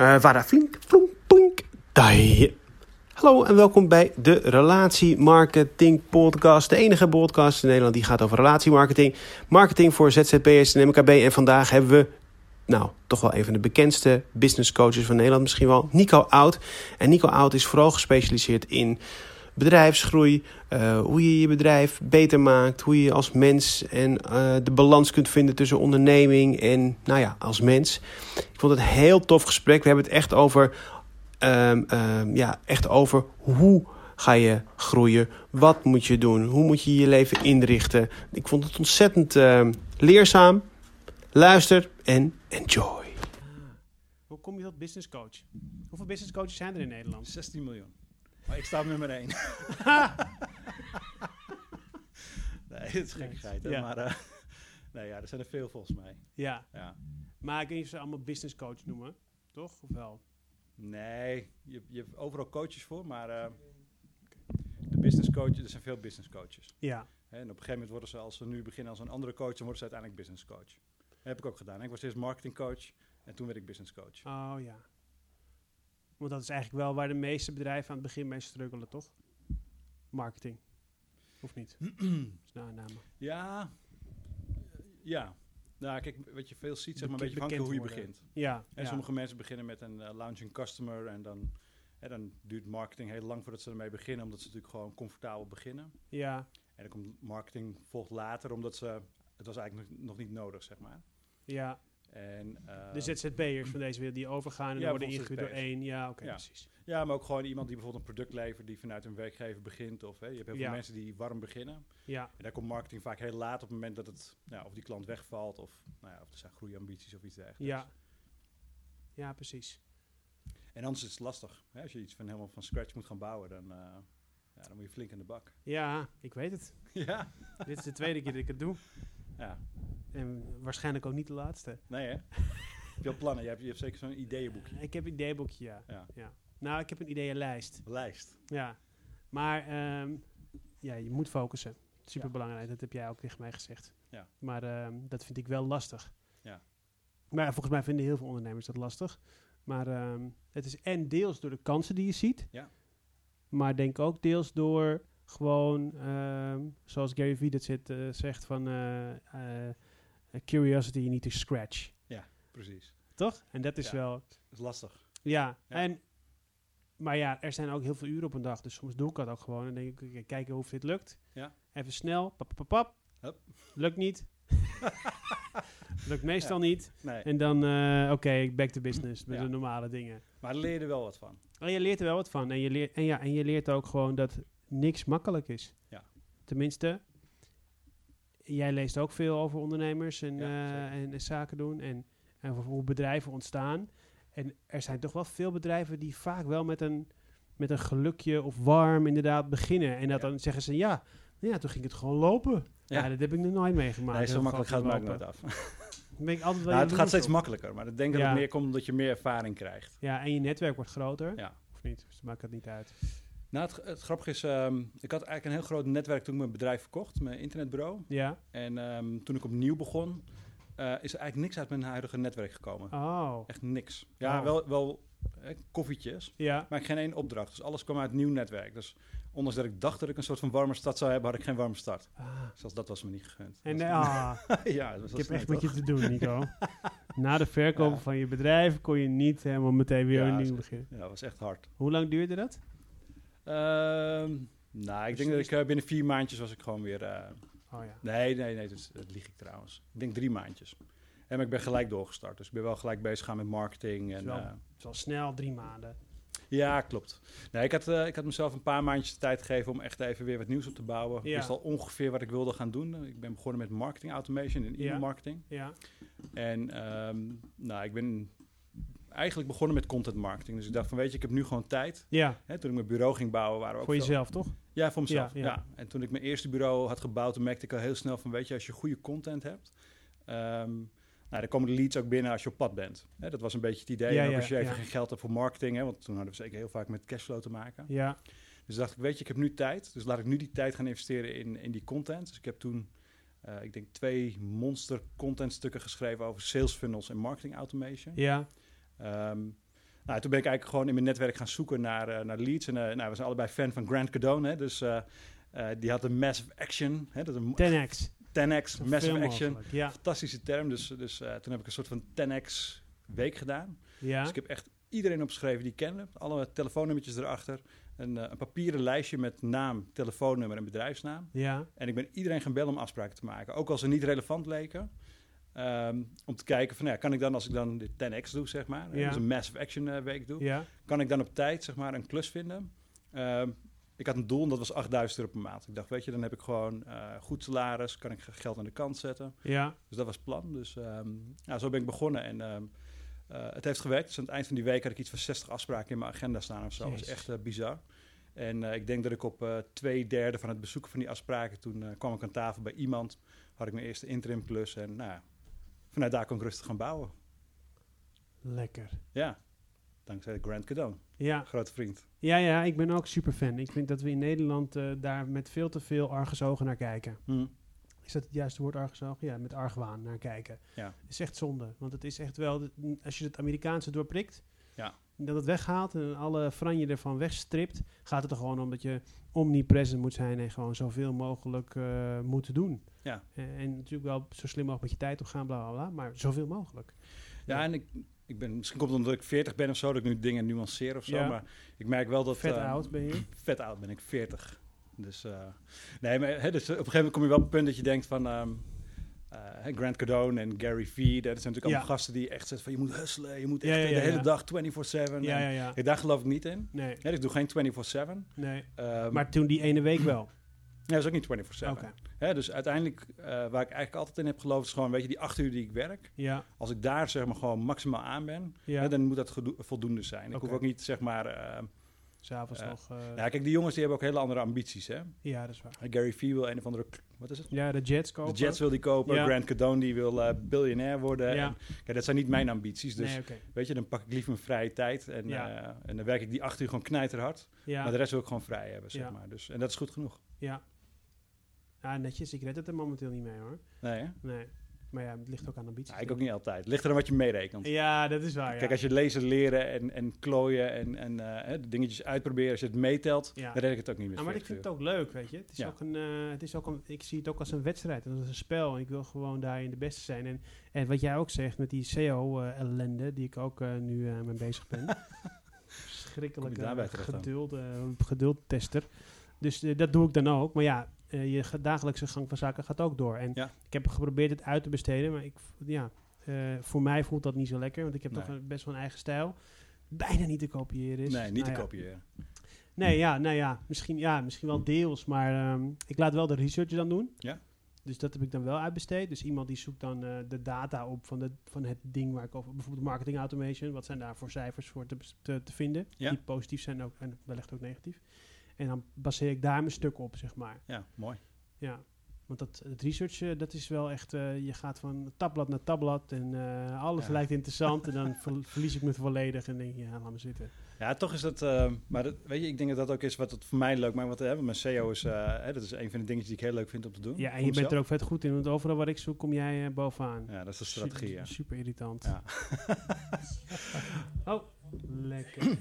Uh, flink, flonk, plink, dai. Hallo en welkom bij de Relatiemarketing Podcast. De enige podcast in Nederland die gaat over relatiemarketing. Marketing voor ZZP'ers en MKB. En vandaag hebben we, nou, toch wel een van de bekendste business coaches van Nederland misschien wel. Nico Oud. En Nico Oud is vooral gespecialiseerd in bedrijfsgroei, uh, hoe je je bedrijf beter maakt, hoe je als mens en uh, de balans kunt vinden tussen onderneming en, nou ja, als mens. Ik vond het een heel tof gesprek. We hebben het echt over, um, um, ja, echt over hoe ga je groeien, wat moet je doen, hoe moet je je leven inrichten. Ik vond het ontzettend uh, leerzaam. Luister en enjoy. Hoe kom je tot business coach? Hoeveel business coaches zijn er in Nederland? 16 miljoen. Maar ik sta op nummer 1. nee, het is gekkigheid. Ja. Maar uh, nee, ja, er zijn er veel volgens mij. Ja. ja. Maar kun je ze allemaal business coach noemen? Toch? Of wel? Nee, je, je hebt overal coaches voor, maar uh, de business coaches, er zijn veel business coaches. Ja. En op een gegeven moment worden ze, als ze nu beginnen als een andere coach, dan worden ze uiteindelijk business coach. Dat heb ik ook gedaan. Ik was eerst marketing coach en toen werd ik business coach. Oh ja. Want dat is eigenlijk wel waar de meeste bedrijven aan het begin mee struggelen, toch? Marketing. Of niet? namen. Ja. Ja. Nou, kijk, wat je veel ziet, zeg maar, een beetje afhankelijk hoe je begint. Ja. En sommige mensen beginnen met een uh, launching customer en dan, hè, dan duurt marketing heel lang voordat ze ermee beginnen, omdat ze natuurlijk gewoon comfortabel beginnen. Ja. En dan komt marketing volgt later, omdat ze, het was eigenlijk nog, nog niet nodig, zeg maar. Ja. En, uh, de ZZP'ers van deze wereld die overgaan en ja, worden ingehuurd door één. Ja, oké, ja. precies. Ja, maar ook gewoon iemand die bijvoorbeeld een product levert die vanuit een werkgever begint. Of hè, je hebt heel veel mensen die warm beginnen. Ja. En daar komt marketing vaak heel laat op het moment dat het, nou, of die klant wegvalt of, nou ja, of er zijn groeiambities of iets dergelijks. Ja, ja precies. En anders is het lastig. Hè? Als je iets van helemaal van scratch moet gaan bouwen, dan, uh, ja, dan moet je flink in de bak. Ja, ik weet het. ja. Dit is de tweede keer dat ik het doe. Ja. En waarschijnlijk ook niet de laatste. Nee, hè? heb je al plannen? Je hebt, je hebt zeker zo'n ideeënboekje. Ik heb een ideeënboekje, ja. ja. ja. Nou, ik heb een ideeënlijst. Lijst? Ja. Maar um, ja, je moet focussen. Super belangrijk. Dat heb jij ook tegen mij gezegd. Ja. Maar um, dat vind ik wel lastig. Ja. Maar volgens mij vinden heel veel ondernemers dat lastig. Maar um, het is en deels door de kansen die je ziet. Ja. Maar denk ook deels door gewoon, zoals Gary Vee dat zit, uh, zegt van... Uh, uh, curiosity, you need to scratch. Ja, precies. Toch? En dat is ja, wel... Dat is lastig. Ja, ja, en... Maar ja, er zijn ook heel veel uren op een dag. Dus soms doe ik dat ook gewoon. En denk ik, kijken of dit lukt. Ja. Even snel. Pap, pap, pap. Hup. Lukt niet. lukt meestal ja. niet. Nee. En dan, uh, oké, okay, back to business. Met de normale dingen. Maar leer je er wel wat van. Oh, je leert er wel wat van. En je leert, en ja, en je leert ook gewoon dat niks makkelijk is. Ja. Tenminste, jij leest ook veel over ondernemers en, ja, uh, en, en, zaken doen en, en over hoe bedrijven ontstaan. En er zijn toch wel veel bedrijven die vaak wel met een, met een gelukje of warm inderdaad beginnen. En dat ja. dan zeggen ze, ja, ja, toen ging het gewoon lopen. Ja, ja dat heb ik nog nooit meegemaakt. Nee, zo makkelijk gaat het ook nooit af. ben ik altijd wel nou, het gaat steeds op. makkelijker, maar ik denk dat het meer komt omdat je meer ervaring krijgt. Ja, en je netwerk wordt groter. Ja. Of niet? Dus dat maakt het niet uit. Nou, het, het grappige is, um, ik had eigenlijk een heel groot netwerk toen ik mijn bedrijf verkocht, mijn internetbureau. Ja. En um, toen ik opnieuw begon, uh, is er eigenlijk niks uit mijn huidige netwerk gekomen. Oh. Echt niks. Ja, oh. wel, wel eh, koffietjes, ja. maar geen één opdracht. Dus alles kwam uit nieuw netwerk. Dus ondanks dat ik dacht dat ik een soort van warme start zou hebben, had ik geen warme start. Ah. Zelfs dat was me niet gegund. En uh, ah. ja, ik heb echt met toch? je te doen, Nico. Na de verkoop Ja. van je bedrijf kon je niet helemaal meteen weer Ja, een nieuw beginnen. Ja, dat was echt hard. Hoe lang duurde dat? Ehm, nou, ik Dus denk dat ik eh, binnen vier maandjes was ik gewoon weer... eh, Oh ja. Nee, nee, nee, dat, dat lieg ik trouwens. Ik denk drie maandjes. En maar ik ben gelijk doorgestart. Dus ik ben wel gelijk bezig gaan met marketing. En, wel- eh, is snel, drie maanden. ja, klopt. Nee, ik, had, eh, ik had mezelf een paar maandjes de tijd gegeven om echt even weer wat nieuws op te bouwen. Ik Ja. wist al ongeveer wat ik wilde gaan doen. Ik ben begonnen met marketing automation en e-mail marketing. Ja. En ehm, nou, ik ben eigenlijk begonnen met content marketing. Dus ik dacht van, weet je, ik heb nu gewoon tijd. Ja, Hè, toen ik mijn bureau ging bouwen, waren we ook voor veel- jezelf toch? Ja, voor mezelf. Ja, Ja, ja. En toen ik mijn eerste bureau had gebouwd, toen merkte ik al heel snel van, weet je, als je goede content hebt, ehm, nou, dan komen de leads ook binnen als je op pad bent. Hè, dat was een beetje het idee. Ja, en ook als je even geen geld hebt voor marketing, hè, want toen hadden we zeker heel vaak met cashflow te maken. Ja. Dus dacht ik, weet je, ik heb nu tijd, dus laat ik nu die tijd gaan investeren in, in die content. Dus ik heb toen, eh, ik denk, twee monster content stukken geschreven over sales funnels en marketing automation. Ja. Ehm, Nou, toen ben ik eigenlijk gewoon in mijn netwerk gaan zoeken naar, eh, naar leads. En eh, nou, we zijn allebei fan van Grant Cardone. Hè, dus eh, die had een massive action. Hè, dat is een 10x. 10x, Zoveel massive action. Ja, Fantastische term. Dus, dus toen heb ik een soort van 10x week gedaan. ja. Dus ik heb echt iedereen opgeschreven die ik kende. Alle telefoonnummertjes erachter. Een, een papieren lijstje met naam, telefoonnummer en bedrijfsnaam. ja. En ik ben iedereen gaan bellen om afspraken te maken. Ook als ze niet relevant leken. Ehm, om te kijken van, ja, kan ik dan, als ik dan de 10x doe, zeg maar. Ja. Dus een massive action eh, week doe. ja. Kan ik dan op tijd, zeg maar, een klus vinden. Ehm, ik had een doel en dat was 8000 euro per maand. Ik dacht, weet je, dan heb ik gewoon eh, goed salaris. Kan ik geld aan de kant zetten. Ja, Dus dat was het plan. Dus ehm, ja, zo ben ik begonnen. En eh, het heeft gewerkt. Dus aan het eind van die week had ik iets van 60 afspraken in mijn agenda staan of zo. Dat was echt bizar. En ik denk dat ik op twee derde van het bezoeken van die afspraken... toen kwam ik aan tafel bij iemand. Had ik mijn eerste interim klus. En nou, ja, vanuit daar kon ik rustig gaan bouwen. lekker. Ja, dankzij Grant Cardone. Ja. Grote vriend. ja, ja, ik ben ook super fan. Ik vind dat we in Nederland eh, daar met veel te veel argusogen naar kijken. Hm. Is dat het juiste woord argusogen? Ja, met argwaan naar kijken. Ja. is echt zonde. Want het is echt wel, als je het Amerikaanse doorprikt, Ja. Dat het weghaalt en alle franje ervan wegstript, gaat het er gewoon om dat je omnipresent moet zijn en gewoon zoveel mogelijk eh moet doen. Ja. En, en natuurlijk wel zo slim mogelijk met je tijd omgaan, bla bla bla, maar zoveel mogelijk. Ja, en ik, ik ben, misschien komt het omdat ik 40 ben of zo, dat ik nu dingen nuanceer of zo. Ja. Maar ik merk wel dat... Vet ehm, oud ben je. vet oud ben ik, 40. Dus, eh, nee, maar hè, dus op een gegeven moment kom je wel op het punt dat je denkt van... ehm, eh, Grant Cardone en Gary Vee, dat zijn natuurlijk allemaal Ja. gasten die echt zeggen van... je moet hustelen, je moet echt ja, de hele dag 24-7. Ja, daar geloof ik niet in. Nee, Ja, ik doe geen 24-7. nee. Ehm, Maar toen die ene week wel. ja, dat is ook niet 24-7. Oké. Hè, dus uiteindelijk, eh, waar ik eigenlijk altijd in heb geloofd... is gewoon, weet je, die acht uur die ik werk... Ja, als ik daar zeg maar gewoon maximaal aan ben... ja. hè, dan moet dat voldoende zijn. Ik hoef ook niet zeg maar... eh, S'avonds nog. eh, ja, kijk, die jongens die hebben ook hele andere ambities, hè. ja, dat is waar. Gary Vee wil een of andere... Wat is het? Ja, de Jets kopen. De Jets wil die kopen. Ja. Grant Cardone die wil eh biljonair worden. Ja. En, kijk, dat zijn niet mijn ambities. Dus nee, weet je, dan pak ik liever mijn vrije tijd. En, Ja. eh, en dan werk ik die acht uur gewoon knijterhard. Maar de rest wil ik gewoon vrij hebben, zeg maar. Dus, en dat is goed genoeg. Ja. Ja, netjes. Ik red het er momenteel niet mee hoor. Nee, hè? Nee. Maar ja, het ligt ook aan ambities. Ja, ik ook niet altijd. Ligt er aan wat je meerekent. Ja, dat is waar. Kijk, als je lezen, leren en, en klooien en, en eh, dingetjes uitproberen, als je het meetelt, Ja. dan red ik het ook niet meer. Ja, maar ik vind het ook leuk, weet je. Het is Ja. ook een, eh, het is ook een, ik zie het ook als een wedstrijd. Het is een spel en ik wil gewoon daarin de beste zijn. En, en wat jij ook zegt met die SEO-ellende, die ik ook eh, nu eh mee bezig ben. Eh, dan? geduld, eh, geduldtester. Dus eh, dat doe ik dan ook. Maar ja, eh, je dagelijkse gang van zaken gaat ook door. En Ja. ik heb geprobeerd het uit te besteden, maar ik, ja, eh, voor mij voelt dat niet zo lekker. Want ik heb Nee. toch best wel een eigen stijl. Bijna niet te kopiëren is. Nee, niet Nou te ja. kopiëren. Nee, ja, nou ja, misschien, ja, misschien wel deels, maar ehm, ik laat wel de research dan doen. Ja. Dus dat heb ik dan wel uitbesteed. Dus iemand die zoekt dan eh, de data op van, de, van het ding waar ik over, bijvoorbeeld marketing automation, wat zijn daar voor cijfers voor te, te vinden, Ja. die positief zijn ook, en wellicht ook negatief. En dan baseer ik daar mijn stuk op, zeg maar. Ja, mooi. Ja. Want dat, het research, eh, dat is wel echt, eh, je gaat van tabblad naar tabblad en eh, alles Ja. lijkt interessant en dan ver- verlies ik me volledig en denk je, ja, laat me zitten. Ja, toch is dat. maar dat, weet je, ik denk dat dat ook is wat het voor mij leuk maakt. Want hè, mijn SEO is. hè, dat is een van de dingetjes die ik heel leuk vind om te doen. Ja, en je bent er ook vet goed in, want overal waar ik zoek, kom jij bovenaan. Ja, dat is de strategie. Super, Ja. super irritant. Ja. oh, lekker.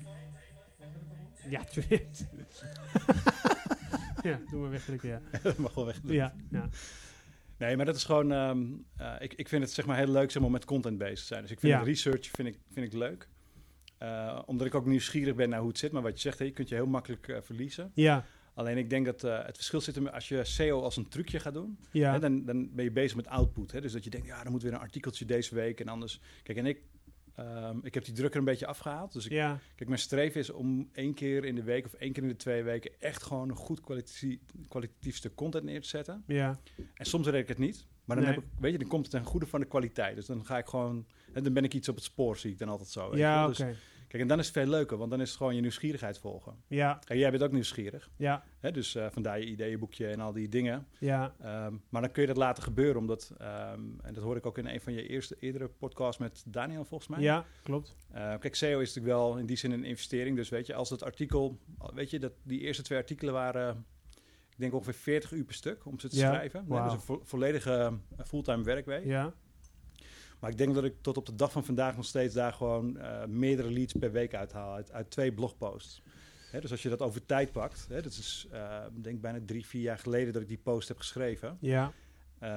Ja, tuurlijk. ja, doe maar wegdrukken, ja. dat mag wel weg. Ja, ja. Nee, maar dat is gewoon. ehm, eh, ik, ik vind het zeg maar heel leuk zeg maar, om met content bezig te zijn. Dus ik vind Ja. research vind ik, vind ik leuk. Eh, omdat ik ook nieuwsgierig ben naar hoe het zit. Maar wat je zegt, hè, je kunt je heel makkelijk eh, verliezen. Ja, Alleen ik denk dat het verschil zit hem als je SEO als een trucje gaat doen. ja. Hè, dan, dan ben je bezig met output. Hè? Dus dat je denkt, ja, dan moet weer een artikeltje deze week en anders. Kijk, en ik, ehm, ik heb die druk er een beetje afgehaald. Dus ik, ja, kijk, mijn streven is om één keer in de week of één keer in de twee weken echt gewoon een goed kwalitatief, kwalitatief stuk content neer te zetten. ja, En soms red ik het niet. Maar dan, Nee. heb ik, weet je, dan komt het ten goede van de kwaliteit. Dus dan ga ik gewoon, en dan ben ik iets op het spoor, zie ik dan altijd zo. ja, wel. oké. Dus, kijk, en dan is het veel leuker, want dan is het gewoon je nieuwsgierigheid volgen. Ja, Kijk, jij bent ook nieuwsgierig. ja, Hè? Dus eh, vandaar je ideeënboekje en al die dingen. ja, Ehm, maar dan kun je dat laten gebeuren, omdat, ehm, en dat hoor ik ook in een van je eerste, eerdere podcasts met Daniel volgens mij. ja, klopt. Eh, kijk, SEO is natuurlijk wel in die zin een investering. Dus weet je, als dat artikel, weet je, dat die eerste twee artikelen waren, ik denk ongeveer 40 uur per stuk om ze te Ja, schrijven. Nee, wauw. dus een vo- volledige eh, fulltime werkweek. Ja, Maar ik denk dat ik tot op de dag van vandaag nog steeds daar gewoon eh, meerdere leads per week uithaal uit, uit twee blogposts. Hè, dus als je dat over tijd pakt, hè, dat is uh, denk bijna drie, vier jaar geleden dat ik die post heb geschreven. Ja. Uh,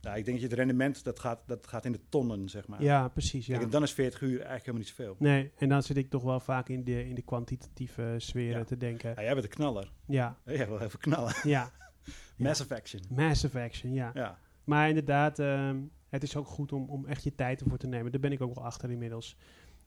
nou, ik denk dat je het rendement, dat gaat, dat gaat in de tonnen, zeg maar. Ja, precies. Ja. Kijk, en dan is 40 uur eigenlijk helemaal niet zoveel. Nee, en dan zit ik toch wel vaak in de, in de kwantitatieve sferen Ja. te denken. Ja, jij bent een knaller. Ja, Jij wil even knallen. ja. Massive action. Massive action, ja. Ja, Maar inderdaad, ehm, het is ook goed om, om echt je tijd ervoor te nemen. Daar ben ik ook wel achter inmiddels.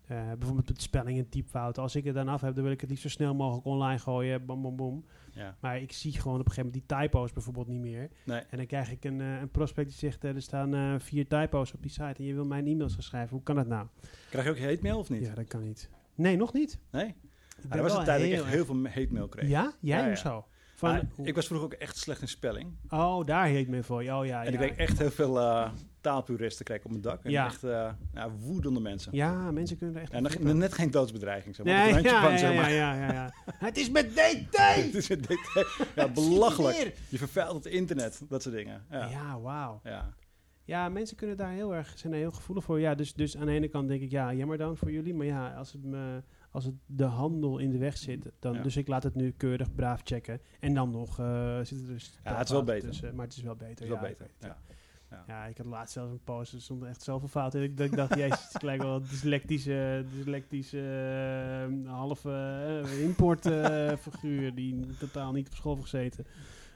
Eh, bijvoorbeeld met spelling en typfouten. Als ik het dan af heb, dan wil ik het liefst zo snel mogelijk online gooien. Bam, bam, bam. ja. Maar ik zie gewoon op een gegeven moment die typo's bijvoorbeeld niet meer. Nee. En dan krijg ik een, eh, een prospect die zegt, eh, er staan vier typo's op die site en je wil mijn e-mails gaan schrijven. Hoe kan dat nou? Krijg je ook hate mail of niet? Ja, dat kan niet. Nee, nog niet. Nee? Ben er was een tijd dat ik echt heel veel hate mail kreeg. Ja? Jij Ja, ja. of zo? Van, ik was vroeger ook echt slecht in spelling. Oh, daar heet me voor. Oh ja, en ja. ik kreeg echt heel veel taalpuristen ik op mijn dak. En Ja. echt eh, ja, woedende mensen. Ja, mensen kunnen er echt En flippen. net geen doodsbedreiging. Zeg maar. Nee, Met ja, ja, van, zeg ja, maar. ja, ja, ja. Het is met DT! Het is detail. ja, belachelijk. Je vervuilt het internet, dat soort dingen. Ja. Ja. Ja, wauw. Ja. Ja, mensen kunnen daar heel erg, zijn daar heel gevoelig voor. Ja, dus, dus aan de ene kant denk ik, ja, jammer dan voor jullie. Maar ja, als het, me, als het de handel in de weg zit, dan, Ja. dus ik laat het nu keurig braaf checken. En dan nog uh, zit er dus... Ja, het is wel beter. tussen, maar het is wel beter. Het is wel ja, beter. het. Ja. Ja, ik had laatst zelfs een post, er stonden echt zoveel fouten in. Dat ik dacht, jezus, het lijkt wel dyslectische, dyslectische eh, halve uh, importfiguur die totaal niet op school heeft gezeten.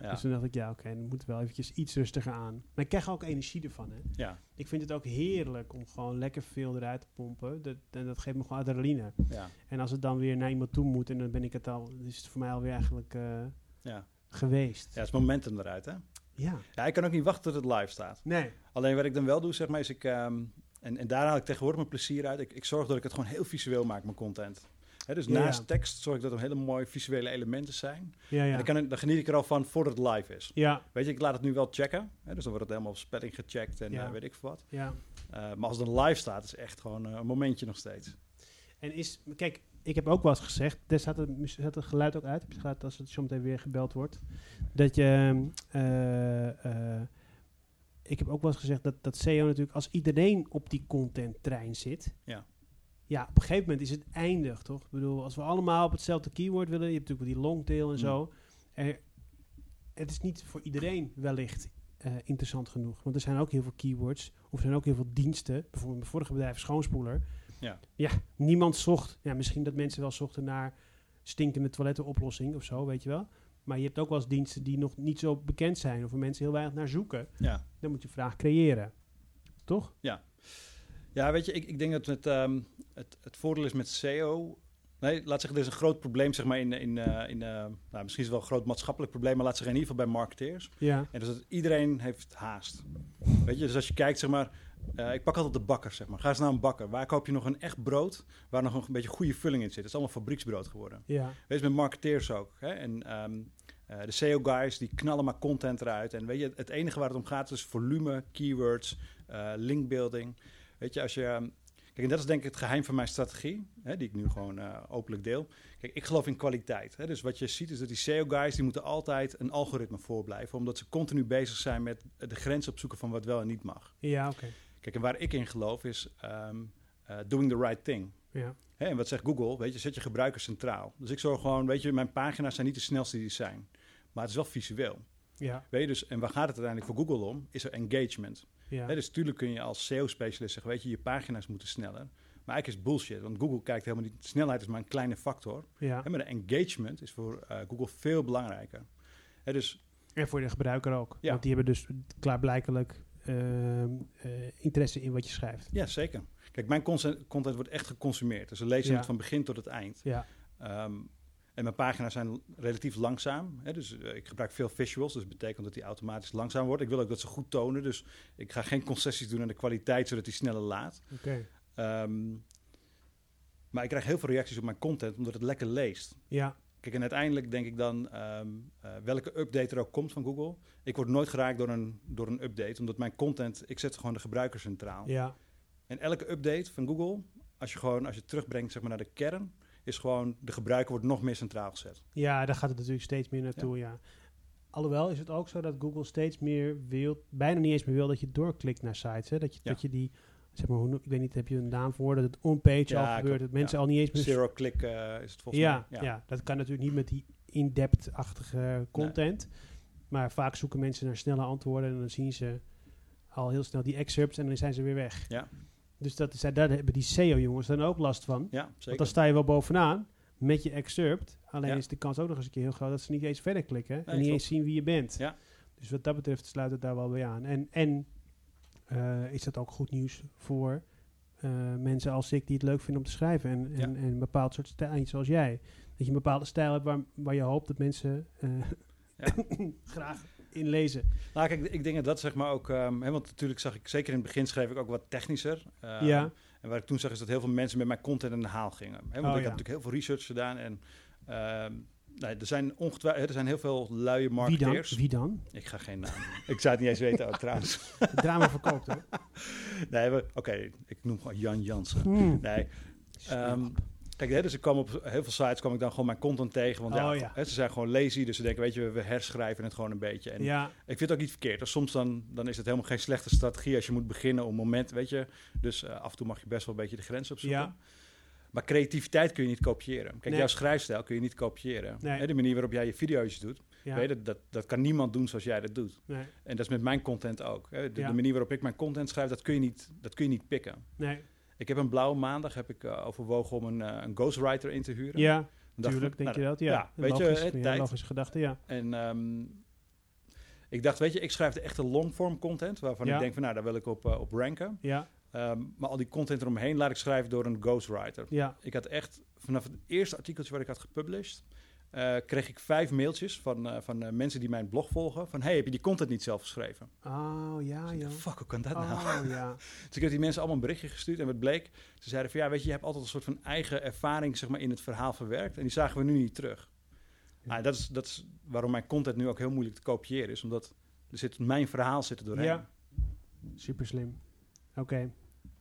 Ja. Dus toen dacht ik, ja oké, dan moet wel eventjes iets rustiger aan. Maar ik krijg ook energie ervan, hè. Ja. Ik vind het ook heerlijk om gewoon lekker veel eruit te pompen. Dat, en dat geeft me gewoon adrenaline. Ja. En als het dan weer naar iemand toe moet en dan ben ik het al, is het voor mij alweer eigenlijk eh, Ja. geweest. ja, het is momentum eruit, hè? Ja. Ja, ik kan ook niet wachten tot het live staat. Nee. Alleen wat ik dan wel doe, zeg maar, is ik... ehm, en, en daar haal ik tegenwoordig mijn plezier uit. Ik, ik zorg dat ik het gewoon heel visueel maak, mijn content. Dus Ja, naast ja. tekst zorg ik dat er hele mooie visuele elementen zijn. Ja, En ja. dan, kan, ik- dan geniet ik er al van voordat het live is. Ja, Weet je, ik laat het nu wel checken. Dus dan wordt het helemaal op spelling gecheckt en eh, weet ik wat. ja. Eh, maar als het dan live staat, is echt gewoon eh, een momentje nog steeds. En is, kijk, ik heb ook wel eens gezegd, daar staat het, staat het geluid ook uit, het geluid als het zo meteen weer gebeld wordt, dat je, eh, eh, ik heb ook wel eens gezegd dat, dat SEO natuurlijk, als iedereen op die contenttrein zit, Ja. ja, op een gegeven moment is het eindig, toch? Ik bedoel, als we allemaal op hetzelfde keyword willen, je hebt natuurlijk die longtail en Mm. zo, er, het is niet voor iedereen wellicht eh, interessant genoeg, want er zijn ook heel veel keywords, of er zijn ook heel veel diensten, bijvoorbeeld mijn vorige bedrijf Schoonspoeler, Ja. ja, niemand zocht. Ja, misschien dat mensen wel zochten naar stinkende toilettenoplossing of zo, weet je wel. Maar je hebt ook wel eens diensten die nog niet zo bekend zijn, of waar mensen heel weinig naar zoeken. Ja. Dan moet je vraag creëren. Toch? Ja, weet je, ik, ik denk dat het, ehm, het, het voordeel is met SEO. Nee, laat zeggen, er is een groot probleem, zeg maar, in, in, eh, in eh, nou, misschien is het wel een groot maatschappelijk probleem, maar laat zeggen in ieder geval bij marketeers. Ja. En dus dat iedereen heeft haast. Weet je, dus als je kijkt, zeg maar, eh, ik pak altijd de bakker, zeg maar. Ga eens naar een bakker. Waar koop je nog een echt brood waar nog een beetje goede vulling in zit? Het is allemaal fabrieksbrood geworden. Ja. Wees met marketeers ook. Hè? En ehm, eh, de SEO-guys, die knallen maar content eruit. En weet je, het enige waar het om gaat is volume, keywords, eh, linkbuilding. Weet je, als je... ehm, Kijk, en dat is denk ik het geheim van mijn strategie, hè, die ik nu gewoon openlijk deel. Kijk, ik geloof in kwaliteit. Hè? Dus wat je ziet is dat die SEO-guys, die moeten altijd een algoritme voorblijven. Omdat ze continu bezig zijn met de grens opzoeken van wat wel en niet mag. Ja, oké. Kijk, en waar ik in geloof is ehm, eh, doing the right thing. Ja. Hè, en wat zegt Google? Weet je, zet je gebruiker centraal. Dus ik zorg gewoon, weet je, mijn pagina's zijn niet de snelste die zijn. Maar het is wel visueel. Ja. Weet je, dus, en waar gaat het uiteindelijk voor Google om? Is er engagement. Ja. Hè, dus natuurlijk kun je als SEO-specialist zeggen, weet je, je pagina's moeten sneller. Maar eigenlijk is bullshit, want Google kijkt helemaal niet... Snelheid is maar een kleine factor. ja. Hè, maar de engagement is voor eh, Google veel belangrijker. Hè, dus En voor de gebruiker ook. Ja. Want die hebben dus klaarblijkelijk interesse in wat je schrijft. ja, zeker. Kijk, mijn content, wordt echt geconsumeerd. Dus ze lezen Ja. het van begin tot het eind. Ja. Ehm, en mijn pagina's zijn relatief langzaam. Hè, dus eh, ik gebruik veel visuals. Dus dat betekent dat die automatisch langzaam wordt. Ik wil ook dat ze goed tonen. Dus ik ga geen concessies doen aan de kwaliteit, zodat die sneller laat. Oké. Ehm, maar ik krijg heel veel reacties op mijn content, omdat het lekker leest. Ja. Kijk, en uiteindelijk denk ik dan ehm, eh, welke update er ook komt van Google. Ik word nooit geraakt door een, door een update, omdat mijn content, ik zet gewoon de gebruiker centraal. Ja. En elke update van Google, als je gewoon, als je terugbrengt zeg maar, naar de kern, is gewoon de gebruiker wordt nog meer centraal gezet. Ja, daar gaat het natuurlijk steeds meer naartoe, ja. Alhoewel is het ook zo dat Google steeds meer wil, bijna niet eens meer wil dat je doorklikt naar sites. Hè? Dat, je, Ja. dat je die zeg maar, hoe, ik weet niet, heb je een naam voor dat het on-page Ja, al gebeurt, dat mensen ja. al niet eens meer... Zero click eh, is het volgens ja, mij. ja. dat kan natuurlijk niet met die in-depth-achtige content. Maar vaak zoeken mensen naar snelle antwoorden en dan zien ze al heel snel die excerpts en dan zijn ze weer weg. Ja. Dus dat is, daar hebben die SEO-jongens dan ook last van. Ja, Want dan sta je wel bovenaan met je excerpt. Alleen Ja. is de kans ook nog eens een keer heel groot dat ze niet eens verder klikken. en niet klopt. eens zien wie je bent. Ja. Dus wat dat betreft sluit het daar wel bij aan. En, en eh, is dat ook goed nieuws voor eh, mensen als ik die het leuk vinden om te schrijven. En, en, Ja. en een bepaald soort stijl, zoals jij. Dat je een bepaalde stijl hebt waar, waar je hoopt dat mensen eh, Ja. graag in lezen. Nou, kijk, ik denk dat dat zeg maar ook... ehm, hè, want natuurlijk zag ik, zeker in het begin schreef ik ook wat technischer. Ehm, Ja. En wat ik toen zag is dat heel veel mensen met mijn content aan de haal gingen. Hè, want Oh, ik ja. heb natuurlijk heel veel research gedaan. En ehm, nee, er zijn ongetwijfeld, er zijn heel veel luie Wie dan? marketeers. Wie dan? Ik ga geen naam. ik zou het niet eens weten ook trouwens. Het drama verkoopt, hè? Nee, we- oké, ik noem gewoon Jan Jansen. Hmm. Nee, Ehm, kijk, hè, dus ik kwam op heel veel sites kwam ik dan gewoon mijn content tegen. Want Oh, ja. Hè, ze zijn gewoon lazy, dus ze denken, weet je, we herschrijven het gewoon een beetje. En ja, ik vind het ook niet verkeerd. Dus soms dan, dan is het helemaal geen slechte strategie als je moet beginnen op een moment, weet je. Dus eh, af en toe mag je best wel een beetje de grens opzoeken. Ja. Maar creativiteit kun je niet kopiëren. Kijk, Nee. jouw schrijfstijl kun je niet kopiëren. Nee. De manier waarop jij je video's doet, ja. weet je, dat, dat kan niemand doen zoals jij dat doet. Nee, En dat is met mijn content ook. Hè. De, Ja. de manier waarop ik mijn content schrijf, dat kun je niet, dat kun je niet pikken. nee. Ik heb een blauwe maandag heb ik eh, overwogen om een, eh, een ghostwriter in te huren. Ja, Dan dacht tuurlijk, ik, denk nou, je dat? Ja, ja, weet je, logisch, ja, tijd. logische gedachte, ja. En ehm, ik dacht, weet je, ik schrijf de echte longform content, waarvan ik denk van, nou, daar wil ik op, eh, op ranken. Ja, Ehm, maar al die content eromheen laat ik schrijven door een ghostwriter. ja. Ik had echt, vanaf het eerste artikeltje wat ik had gepublished, eh, kreeg ik vijf mailtjes van, eh, van eh, mensen die mijn blog volgen. Van, hey, heb je die content niet zelf geschreven? Oh, ja, Dus ja. fuck, hoe kan dat nou? Oh, ja. Dus ik heb die mensen allemaal een berichtje gestuurd en wat bleek, ze zeiden van, ja, weet je, je hebt altijd een soort van eigen ervaring, zeg maar, in het verhaal verwerkt. En die zagen we nu niet terug. Ja. Nou, dat, is, dat is waarom mijn content nu ook heel moeilijk te kopiëren is, omdat er zit, mijn verhaal zit er doorheen. Ja. Super slim. Oké.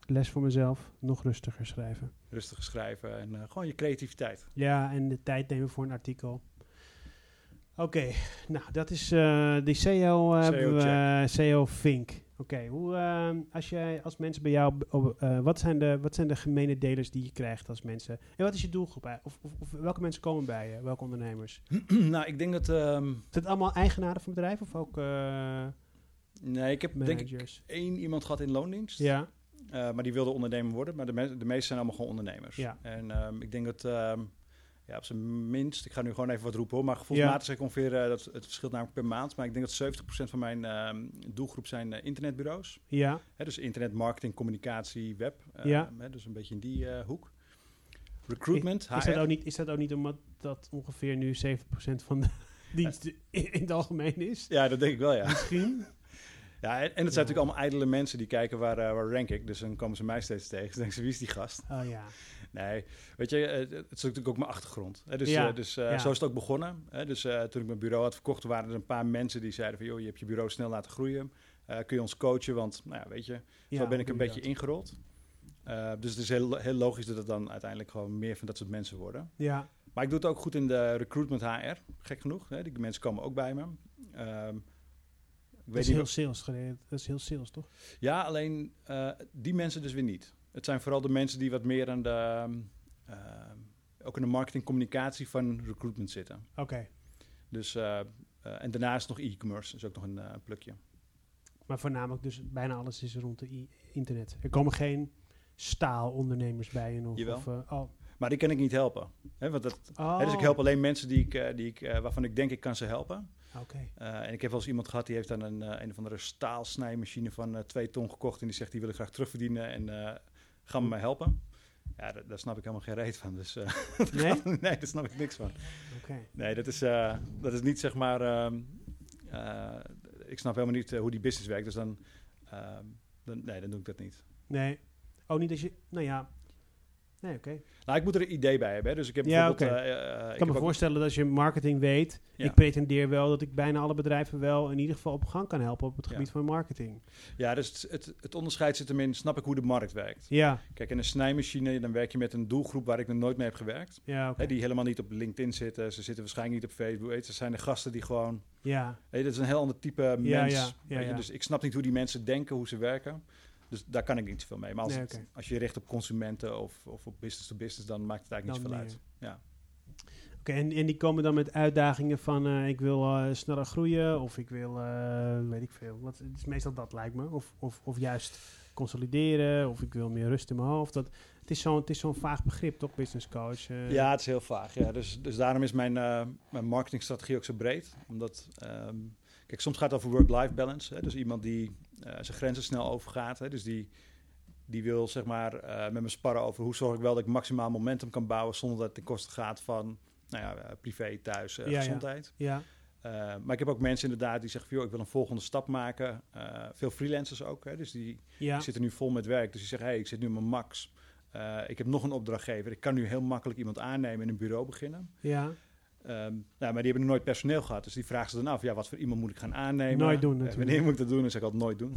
Les voor mezelf. Nog rustiger schrijven. Rustig schrijven en eh, gewoon je creativiteit. Ja, en de tijd nemen voor een artikel. Oké, nou dat is eh die SEO, eh, hebben we, eh, SEO Fink. Oké, hoe als jij als mensen bij jou, wat, zijn de, wat zijn de gemene delers die je krijgt als mensen? En wat is je doelgroep? Of, of, of welke mensen komen bij je? Welke ondernemers? nou, ik denk dat... ehm, Zijn het allemaal eigenaren van bedrijven of ook nee, ik heb denk ik managers? één iemand gehad in loondienst. ja, Eh, maar die wilde ondernemer worden. Maar de, me- de meeste zijn allemaal gewoon ondernemers. Ja. En ehm, ik denk dat ehm, ja, op zijn minst, ik ga nu gewoon even wat roepen hoor, maar gevoelsmatig zeg ik ongeveer, eh, dat, het verschilt namelijk per maand, maar ik denk dat 70% van mijn ehm, doelgroep zijn eh, internetbureaus. ja, Hè, dus internet, marketing, communicatie, web. Ja. hè, dus een beetje in die hoek. Recruitment, Is dat, ook niet, is dat ook niet omdat dat ongeveer nu 70% van de diensten in, in het algemeen is? Ja, dat denk ik wel, ja. Misschien? Ja en, en het zijn natuurlijk allemaal ijdele mensen die kijken waar, eh, waar rank ik. Dus dan komen ze mij steeds tegen. Dus denken ze, wie is die gast? Oh ja. Nee, weet je, eh, het is natuurlijk ook mijn achtergrond. Hè? Dus, Ja, eh, dus ja. zo is het ook begonnen. Hè? Dus toen ik mijn bureau had verkocht, waren er een paar mensen die zeiden van... joh, je hebt je bureau snel laten groeien. Kun je ons coachen? Want, nou ja, weet je, zo ben ik een beetje ingerold. Eh, dus het is heel, heel logisch dat het dan uiteindelijk gewoon meer van dat soort mensen worden. dat? Ja, Maar ik doe het ook goed in de recruitment HR, gek genoeg. Hè? Die mensen komen ook bij me. Ehm, ik dat is heel sales gereden. Dat is heel sales, toch? ja, alleen eh, die mensen dus weer niet. Het zijn vooral de mensen die wat meer aan de, ehm, ook in de marketing communicatie van recruitment zitten. Oké. Dus, eh, en daarnaast nog e-commerce, is ook nog een plukje. Maar voornamelijk dus bijna alles is rond de internet. Er komen geen staalondernemers bij je nog. Jawel. Of, oh. Maar die kan ik niet helpen. Hè, want dat, Oh. hè, dus ik help alleen mensen die ik, die ik, waarvan ik denk ik kan ze helpen. Eh, en ik heb wel eens iemand gehad die heeft dan een, eh, een of andere staalsnijmachine van eh, twee ton gekocht. En die zegt die wil ik graag terugverdienen en ga me mij helpen. Ja, daar, snap ik helemaal geen reet van. Dus Nee? nee, daar snap ik niks van. Nee, dat is, dat is niet zeg maar. ehm, eh, ik snap helemaal niet hoe die business werkt. Dus dan, ehm, dan. Nee, dan doe ik dat niet. Nee. Oh, niet als je... Nou ja. Nee, oké. Nou, ik moet er een idee bij hebben. Hè. Dus ik heb Ja, bijvoorbeeld. oké. eh, eh, Ik kan me ook- voorstellen dat als je marketing weet... Ja. Ik pretendeer wel dat ik bijna alle bedrijven wel in ieder geval op gang kan helpen op het Ja. gebied van marketing. Ja, dus het, het, het onderscheid zit hem in. Snap ik hoe de markt werkt? Ja, Kijk, in een snijmachine, dan werk je met een doelgroep waar ik nog nooit mee heb gewerkt. ja, die helemaal niet op LinkedIn zitten. Ze zitten waarschijnlijk niet op Facebook. Weet Ze zijn de gasten die gewoon. Ja, dat is een heel ander type mens. Ja, ja. Dus ik snap niet hoe die mensen denken, hoe ze werken. Dus daar kan ik niet zoveel mee. Maar als, Nee, het- oké. als je richt op consumenten of, of op business to business, dan maakt het eigenlijk Dan niet zoveel meer. uit. Ja. Oké, en, en die komen dan met uitdagingen van eh, ik wil eh, sneller groeien of ik wil, eh, weet ik veel. Wat, het is meestal dat lijkt me. Of, of, of juist consolideren of ik wil meer rust in mijn hoofd. Dat, het is zo'n het is zo'n vaag begrip, toch, business coach? eh? ja, het is heel vaag. Ja. Dus, dus daarom is mijn, eh, mijn marketingstrategie ook zo breed. Omdat, ehm, kijk, soms gaat het over work-life balance. Hè. Dus iemand die eh, zijn grenzen snel overgaat. Hè. Dus die, die wil zeg maar eh, met me sparren over hoe zorg ik wel dat ik maximaal momentum kan bouwen zonder dat het ten koste gaat van nou ja, eh, privé, thuis, Ja, ja. gezondheid. Ja, Eh, maar ik heb ook mensen inderdaad die zeggen joh, ik wil een volgende stap maken. Veel freelancers ook, hè, dus die ja, zitten nu vol met werk. Dus die zeggen, hey, ik zit nu op mijn max. Ik heb nog een opdrachtgever. Ik kan nu heel makkelijk iemand aannemen en een bureau beginnen. ja. Ehm, nou, maar die hebben nooit personeel gehad. Dus die vragen ze dan af, ja, wat voor iemand moet ik gaan aannemen? Nooit doen Eh, natuurlijk. wanneer moet ik dat doen? En zeg ik altijd nooit doen.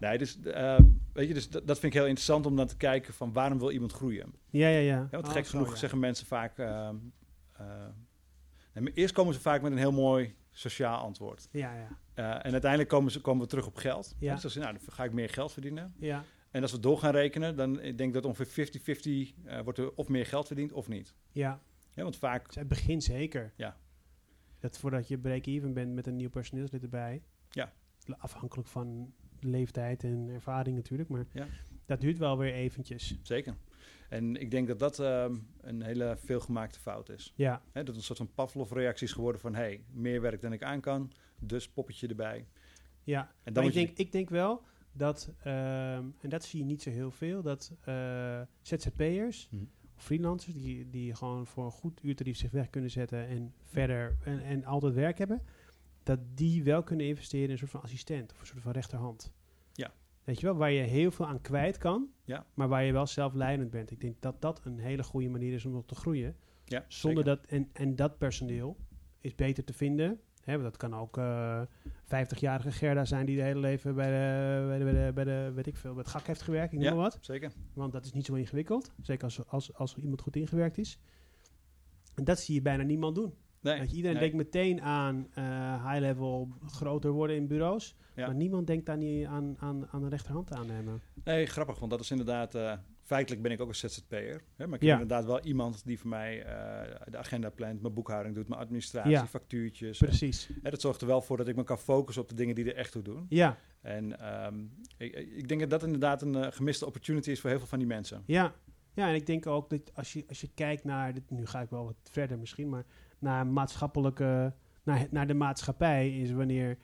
nee, dus, ehm, weet je, dus dat, dat vind ik heel interessant om dan te kijken van waarom wil iemand groeien? Ja, ja, ja. Ja, want Oh, gek zo, genoeg ja. zeggen mensen vaak... ehm, eh, nee, eerst komen ze vaak met een heel mooi sociaal antwoord. Ja, ja, Eh, en uiteindelijk komen, ze, komen we terug op geld. Ja. Dus dan ze, nou, dan ga ik meer geld verdienen. ja. En als we door gaan rekenen, dan ik denk dat ongeveer 50-50 eh, wordt er of meer geld verdiend of niet. ja. Ja, want vaak, Dus het begin zeker. Ja. Dat voordat je break-even bent met een nieuw personeelslid erbij. Ja. Afhankelijk van leeftijd en ervaring natuurlijk. Maar Ja. dat duurt wel weer eventjes. zeker. En ik denk dat dat ehm, een hele veelgemaakte fout is. Ja, dat het een soort van Pavlov-reactie is geworden van... hey, meer werk dan ik aan kan, dus poppetje erbij. ja. En dan Maar ik denk, ik denk wel dat, ehm, en dat zie je niet zo heel veel, dat eh, ZZP'ers Hm. Freelancers die, die gewoon voor een goed uurtarief zich weg kunnen zetten en verder en, en altijd werk hebben, dat die wel kunnen investeren in een soort van assistent of een soort van rechterhand. Ja. Weet je wel, waar je heel veel aan kwijt kan, Ja. maar waar je wel zelfleidend bent. Ik denk dat dat een hele goede manier is om nog te groeien. Ja, Zonder zeker. dat, en, en dat personeel is beter te vinden. Hè, want dat kan ook eh 50-jarige Gerda zijn die de hele leven bij de, bij de, bij de, bij de weet ik veel, bij het GAK heeft gewerkt, ik noem Ja. maar wat. Zeker. Want dat is niet zo ingewikkeld. Zeker als, als, als iemand goed ingewerkt is. En dat zie je bijna niemand doen. Nee, Weet je, iedereen nee. denkt meteen aan eh, high-level groter worden in bureaus. Ja. Maar niemand denkt daar niet aan, aan, aan een rechterhand aannemen. Nee, grappig, want dat is inderdaad... eh, feitelijk ben ik ook een ZZP'er. Hè, maar ik Ja. heb inderdaad wel iemand die voor mij eh, de agenda plant, mijn boekhouding doet, mijn administratie, Ja. factuurtjes. Precies. Hè, dat zorgt er wel voor dat ik me kan focussen op de dingen die er echt toe doen. Ja, En ehm, ik, ik denk dat dat inderdaad een eh, gemiste opportunity is voor heel veel van die mensen. ja. Ja, en ik denk ook dat als je, als je kijkt naar, dit, nu ga ik wel wat verder misschien, maar naar maatschappelijke, naar, naar de maatschappij is wanneer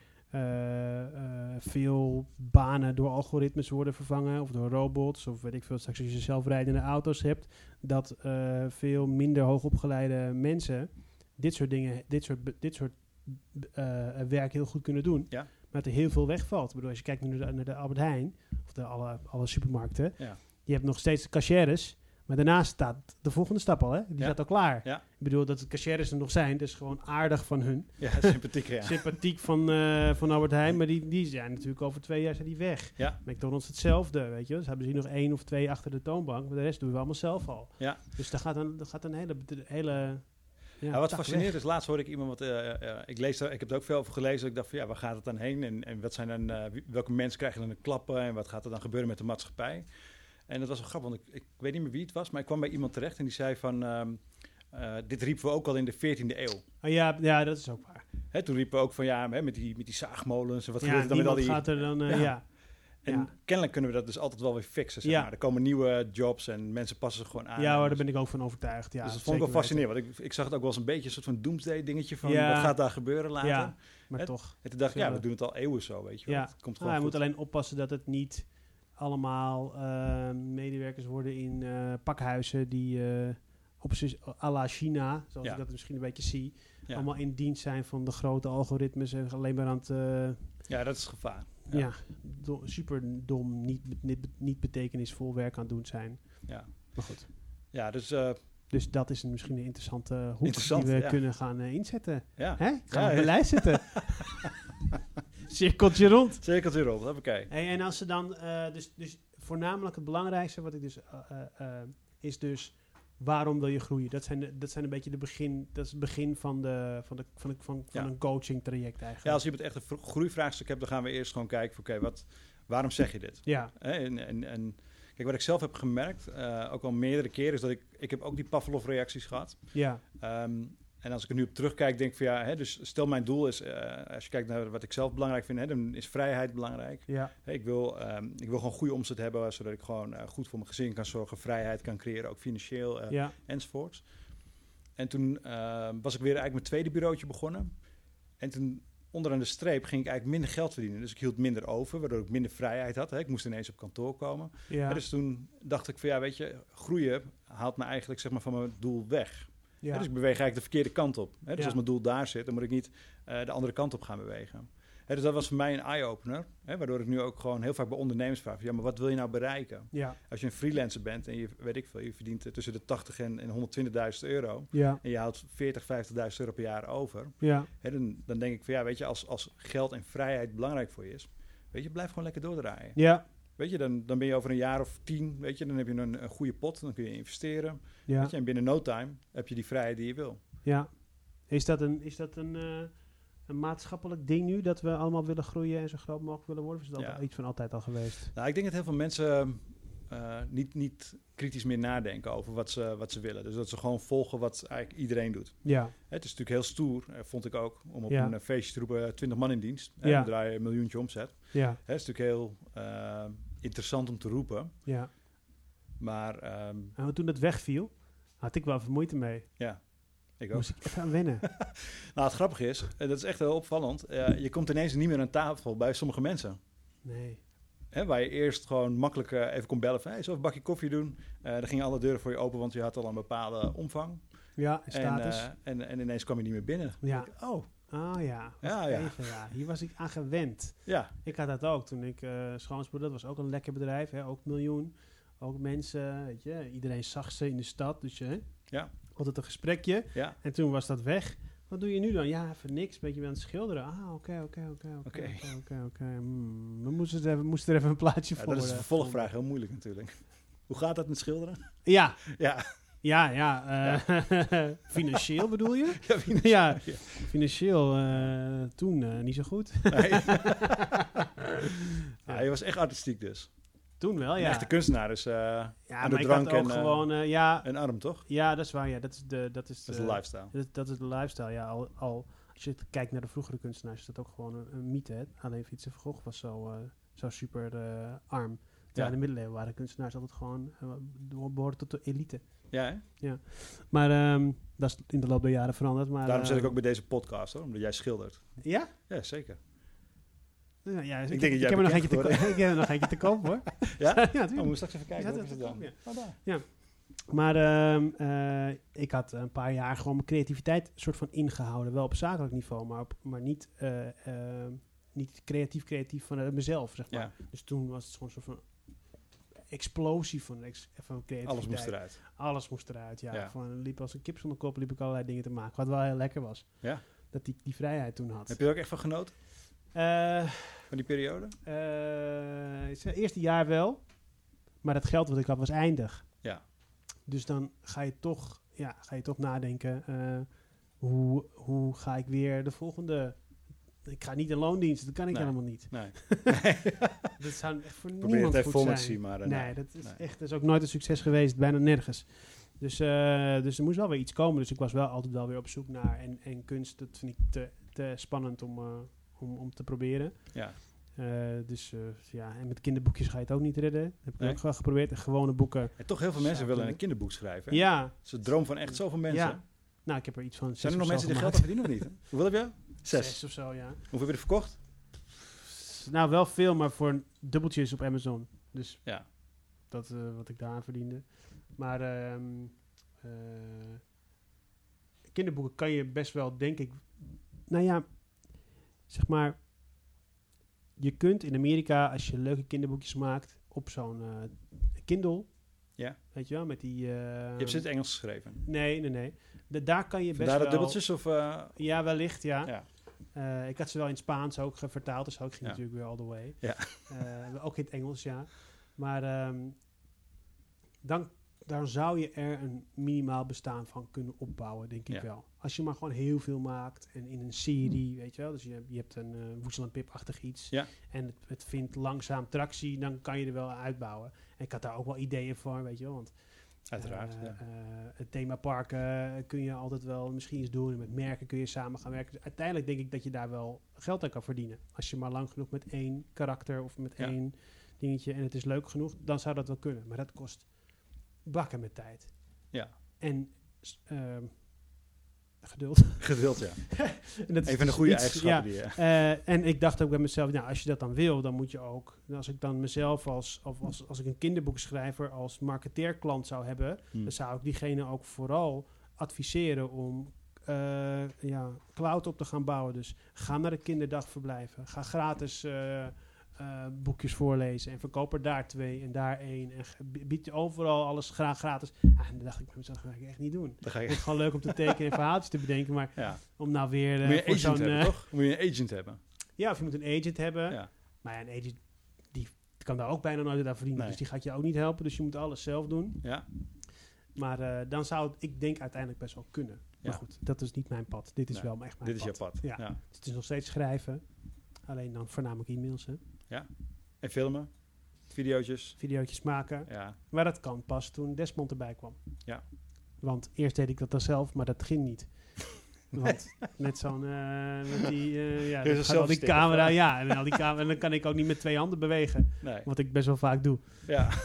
veel banen door algoritmes worden vervangen of door robots of weet ik veel, straks als je zelfrijdende auto's hebt, dat eh, veel minder hoogopgeleide mensen dit soort dingen, dit soort, dit soort eh, werk heel goed kunnen doen. Ja. Maar dat er heel veel wegvalt. Ik bedoel, als je kijkt nu naar de, naar de Albert Heijn of de alle, alle supermarkten, Ja. je hebt nog steeds cashiers, maar daarnaast staat de volgende stap al, hè? Die Ja. staat al klaar. Ja. Ik bedoel, dat de cashiers er nog zijn, is gewoon aardig van hun. Ja, sympathiek, ja. Sympathiek van, eh, van Albert Heijn, maar die, die zijn natuurlijk over twee jaar zijn die weg. Ja. McDonald's hetzelfde, weet je. Dus hebben ze hier nog één of twee achter de toonbank, maar de rest doen we allemaal zelf al. Ja. Dus daar gaat een, daar gaat een hele, hele ja, wat fascinerend is, laatst hoorde ik iemand, wat, eh, eh, ik, lees ik heb er ook veel over gelezen, ik dacht van ja, waar gaat het dan heen en, en wat zijn dan, welke mensen krijgen dan een klappen en wat gaat er dan gebeuren met de maatschappij? En dat was wel grappig, want ik, ik weet niet meer wie het was, maar ik kwam bij iemand terecht en die zei van, ehm, eh, dit riepen we ook al in de 14e eeuw. Oh, ja, ja, dat is ook waar. Hè, toen riepen we ook van ja, hè, met, die, met die zaagmolens en wat ja, gebeurt er dan met al die... gaat er dan, eh, Ja. ja. En ja. kennelijk kunnen we dat dus altijd wel weer fixen, zeg Ja. maar. Er komen nieuwe jobs en mensen passen zich gewoon aan. Ja hoor, daar ben ik ook van overtuigd. Ja, dus dat vond ik wel fascinerend, want ik, ik zag het ook wel eens een beetje een soort van doomsday dingetje van wat gaat daar gebeuren later. Ja, maar toch. En toen dacht ik, ja, we doen het al eeuwen zo, weet je wel. Ja. Het komt Ah, gewoon je moet alleen oppassen dat het niet allemaal eh, medewerkers worden in eh, pakhuizen die eh, op à la China, zoals Ja. ik dat misschien een beetje zie, Ja. allemaal in dienst zijn van de grote algoritmes en alleen maar aan het, Ja, dat is gevaar. ja. Ja. do- super dom, niet, niet, niet betekenisvol werk aan het doen zijn. Ja, Maar goed. ja dus Dus dat is misschien een interessante hoek Interessant, die we ja. kunnen gaan eh, inzetten. ja. Hè? Gaan Ja, we op lijst zetten. Cirkeltje rond. Cirkeltje erop, oké. Hey, en als ze dan, eh, dus, dus voornamelijk het belangrijkste wat ik dus, eh, is dus waarom wil je groeien? Dat zijn, de, dat zijn een beetje de begin, dat is het begin van, de, van, de, van, de, van, van een coaching traject eigenlijk. Ja, als iemand echt een groeivraagstuk hebt, dan gaan we eerst gewoon kijken van, oké, wat, waarom zeg je dit? Ja, En, en, en kijk, wat ik zelf heb gemerkt, eh, ook al meerdere keren, is dat ik, ik heb ook die Pavlov-reacties gehad. ja, Ehm, en als ik er nu op terugkijk, denk ik van ja, hè, dus stel mijn doel is, eh, als je kijkt naar wat ik zelf belangrijk vind, hè, dan is vrijheid belangrijk. ja, ik, wil, ehm, ik wil gewoon goede omzet hebben, zodat ik gewoon eh, goed voor mijn gezin kan zorgen, vrijheid kan creëren, ook financieel ja, enzovoorts. En toen ehm, was ik weer eigenlijk mijn tweede bureautje begonnen. En toen onderaan de streep ging ik eigenlijk minder geld verdienen. Dus ik hield minder over, waardoor ik minder vrijheid had. Hè. Ik moest ineens op kantoor komen. ja, dus toen dacht ik van ja, weet je, groeien haalt me eigenlijk zeg maar, van mijn doel weg. Ja, dus ik beweeg eigenlijk de verkeerde kant op. Hè. Dus Ja. als mijn doel daar zit, dan moet ik niet eh, de andere kant op gaan bewegen. Dus dat was voor mij een eye-opener. Waardoor ik nu ook gewoon heel vaak bij ondernemers vraag... ja, maar wat wil je nou bereiken? ja, Als je een freelancer bent en je, weet ik veel, je verdient eh, tussen de 80 en, en 120.000 euro... ja, en je houdt 40, 50.000 euro per jaar over... ja, Hè, dan, dan denk ik van ja, weet je, als, als geld en vrijheid belangrijk voor je is... weet je, blijf gewoon lekker doordraaien. ja, Weet je, dan, dan ben je over een jaar of tien, weet je, dan heb je een, een goede pot, dan kun je investeren. ja, Weet je, en binnen no time heb je die vrijheid die je wil. ja. Is dat een, is dat een, eh, een maatschappelijk ding nu, dat we allemaal willen groeien en zo groot mogelijk willen worden? Of is dat Ja. iets van altijd al geweest? Nou, ik denk dat heel veel mensen eh, niet, niet kritisch meer nadenken over wat ze, wat ze willen. Dus dat ze gewoon volgen wat eigenlijk iedereen doet. Ja, Het is natuurlijk heel stoer, eh, vond ik ook, om op Ja. een eh, feestje te roepen, 20 man in dienst. En Ja. we draaien een miljoentje omzet. ja, Het is natuurlijk heel interessant om te roepen. ja. Maar ehm, En toen dat wegviel, had ik wel even moeite mee. ja, ik ook. Moest ik even aan wennen. Nou, het grappige is, en dat is echt heel opvallend, eh, je komt ineens niet meer aan tafel bij sommige mensen. Nee. Hè, waar je eerst gewoon makkelijk eh, even kon bellen van, hey, een bakje koffie doen? Eh dan gingen alle deuren voor je open, want je had al een bepaalde omvang. Ja, En, status. eh, en, en ineens kwam je niet meer binnen. ja. Oh, Ah ja. Ja, ja. Even, ja. Hier was ik aan gewend. ja, Ik had dat ook toen ik uh, schoonspoelde. Dat was ook een lekker bedrijf. Hè? Ook miljoen. Ook mensen. Weet je. Iedereen zag ze in de stad. Dus je ja, altijd een gesprekje. ja. En toen was dat weg. Wat doe je nu dan? Ja, even niks. Beetje aan het schilderen. Ah, oké, oké, oké, oké, Oké. Hmm, We moesten er even, moesten er even een plaatje Ja, voor. dat is een eh, vervolgvraag, heel moeilijk natuurlijk. Hoe gaat dat met schilderen? Ja, Ja, ja, ja. eh, financieel bedoel je? ja, wie- ja, financieel eh, toen niet zo goed. Nee. ja, je was echt artistiek dus. Toen wel, Een ja. echte kunstenaar is eh, Ja, aan de drank en, eh, gewoon, eh, ja, een arm, toch? ja, dat is waar, ja, dat is de, dat is Dat is de, lifestyle. dat, dat is de lifestyle, ja, al, al als je kijkt naar de vroegere kunstenaars, is dat ook gewoon een, een mythe, hè? alleen Vincent van Gogh was zo, zo super arm. Ja. Ja. in de middeleeuwen waren kunstenaars altijd gewoon, behoren tot de elite. Ja, hè? Maar ehm, dat is in de loop der jaren veranderd. Maar, Daarom zit ik ook bij deze podcast, hoor, omdat jij schildert. Ja? Ja, zeker. Ja, ja ik, denk ik, dat jij heb er nog te, ik heb er nog eentje te koop hoor. Ja? ja, Oh, tuurlijk. we straks even kijken. Ja, hoe is het dan? komt, Oh. Maar ehm, eh, ik had een paar jaar gewoon mijn creativiteit soort van ingehouden. Wel op zakelijk niveau, maar, op, maar niet, eh, ehm, niet creatief creatief vanuit mezelf, zeg maar. Ja, Dus toen was het gewoon een soort van explosie van, ex, van creativiteit. alles moest eruit. Alles moest eruit, ja. Ja. Van, liep als een kip zonder kop, liep ik allerlei dingen te maken. Wat wel heel lekker was. Ja. Dat ik die vrijheid toen had. Heb je er ook echt van genoten, Eh, van die periode? eh, het eerste jaar wel. Maar het geld wat ik had was eindig. Ja. Dus dan ga je toch, ja, ga je toch nadenken. eh, hoe, hoe ga ik weer de volgende... Ik ga niet in loondienst, dat kan ik Nee. helemaal niet. Nee. Dat zou echt voor Probeer het niemand even goed zijn. zien, maar... eh, nee, dat is Nee. echt dat is ook nooit een succes geweest, bijna nergens. Dus, dus er moest wel weer iets komen. Dus ik was wel altijd wel weer op zoek naar. En, en kunst, dat vind ik te, te spannend om, om, om te proberen. Ja. Eh, dus eh, ja, en met kinderboekjes ga je het ook niet redden. Heb ik Nee. ook wel geprobeerd. En gewone boeken. En toch heel veel mensen willen een kinderboek schrijven. hè? Ja, Dat is de droom van echt zoveel mensen. Ja. nou, ik heb er iets van. Zijn er nog mensen die geld verdienen of niet? Hoeveel heb je? Zes. Zes of zo, ja. Hoeveel heb je er verkocht? Nou, wel veel, maar voor dubbeltjes op Amazon. Dus Ja. dat eh, wat ik daaraan verdiende. Maar ehm, eh, kinderboeken kan je best wel, denk ik. Nou ja, zeg maar. Je kunt in Amerika, als je leuke kinderboekjes maakt, op zo'n eh, Kindle. Ja. Weet je wel, met die. Je hebt ze in het Engels geschreven. Nee, nee, nee. De, daar kan je best Vandaar wel. dat dubbeltjes of... eh, Ja, wellicht, ja. ja. Eh, ik had ze wel in het Spaans ook vertaald, dus ook ging Ja. natuurlijk weer all the way. Ja. Ook in het Engels, ja. Maar ehm, dan daar zou je er een minimaal bestaan van kunnen opbouwen, denk ik Ja. wel. Als je maar gewoon heel veel maakt en in een serie, weet je wel. Dus je, hebt- je hebt een Woesel en Pip-achtig iets. Ja. En het, het vindt langzaam tractie, dan kan je er wel uitbouwen. En ik had daar ook wel ideeën voor, weet je wel. Want Uiteraard. eh, ja. eh, het themapark eh, kun je altijd wel misschien eens doen. En met merken kun je samen gaan werken. Dus uiteindelijk denk ik dat je daar wel geld aan kan verdienen. Als je maar lang genoeg met één karakter of met Ja. één dingetje en het is leuk genoeg, dan zou dat wel kunnen. Maar dat kost bakken met tijd. Ja. En ehm, geduld. Geduld, ja. En dat is Even een dus goede iets- eigenschappen ja, die je... eh, en ik dacht ook bij mezelf, nou, als je dat dan wil, dan moet je ook, als ik dan mezelf als, of als, als ik een kinderboekschrijver als marketeerklant zou hebben, Hm. dan zou ik diegene ook vooral adviseren om eh, ja, cloud op te gaan bouwen. Dus ga naar de kinderdagverblijven. Ga gratis eh, eh, boekjes voorlezen en verkoop er daar twee en daar één. En bied je overal alles graag gratis. Ja, en dan dacht ik mezelf, dat ga ik echt niet doen. Dan ga Het je... is gewoon leuk om te tekenen en verhaaltjes te bedenken, maar Ja. om nou weer eh, Moet je voor een agent zo'n... hebben, eh, toch? Moet je een agent hebben. ja, of je moet een agent hebben. Ja. Maar ja, een agent die kan daar ook bijna nooit aan verdienen. Nee. Dus die gaat je ook niet helpen. Dus je moet alles zelf doen. Ja. Maar eh, dan zou het, ik denk, uiteindelijk best wel kunnen. Ja. Maar goed, dat is niet mijn pad. Dit is Nee, wel echt mijn Dit is pad. jouw pad. Ja. Ja. Dus het is nog steeds schrijven. Alleen dan voornamelijk e-mails, hè. En filmen. Videootjes. Videootjes maken. Ja. Maar dat kan pas toen Desmond erbij kwam. Ja. Want eerst deed ik dat dan zelf, maar dat ging niet. Want met zo'n, eh, met die, eh, ja, gaat al die camera, ja, en, al die camera, en dan kan ik ook niet met twee handen bewegen. Nee. Wat ik best wel vaak doe. Ja.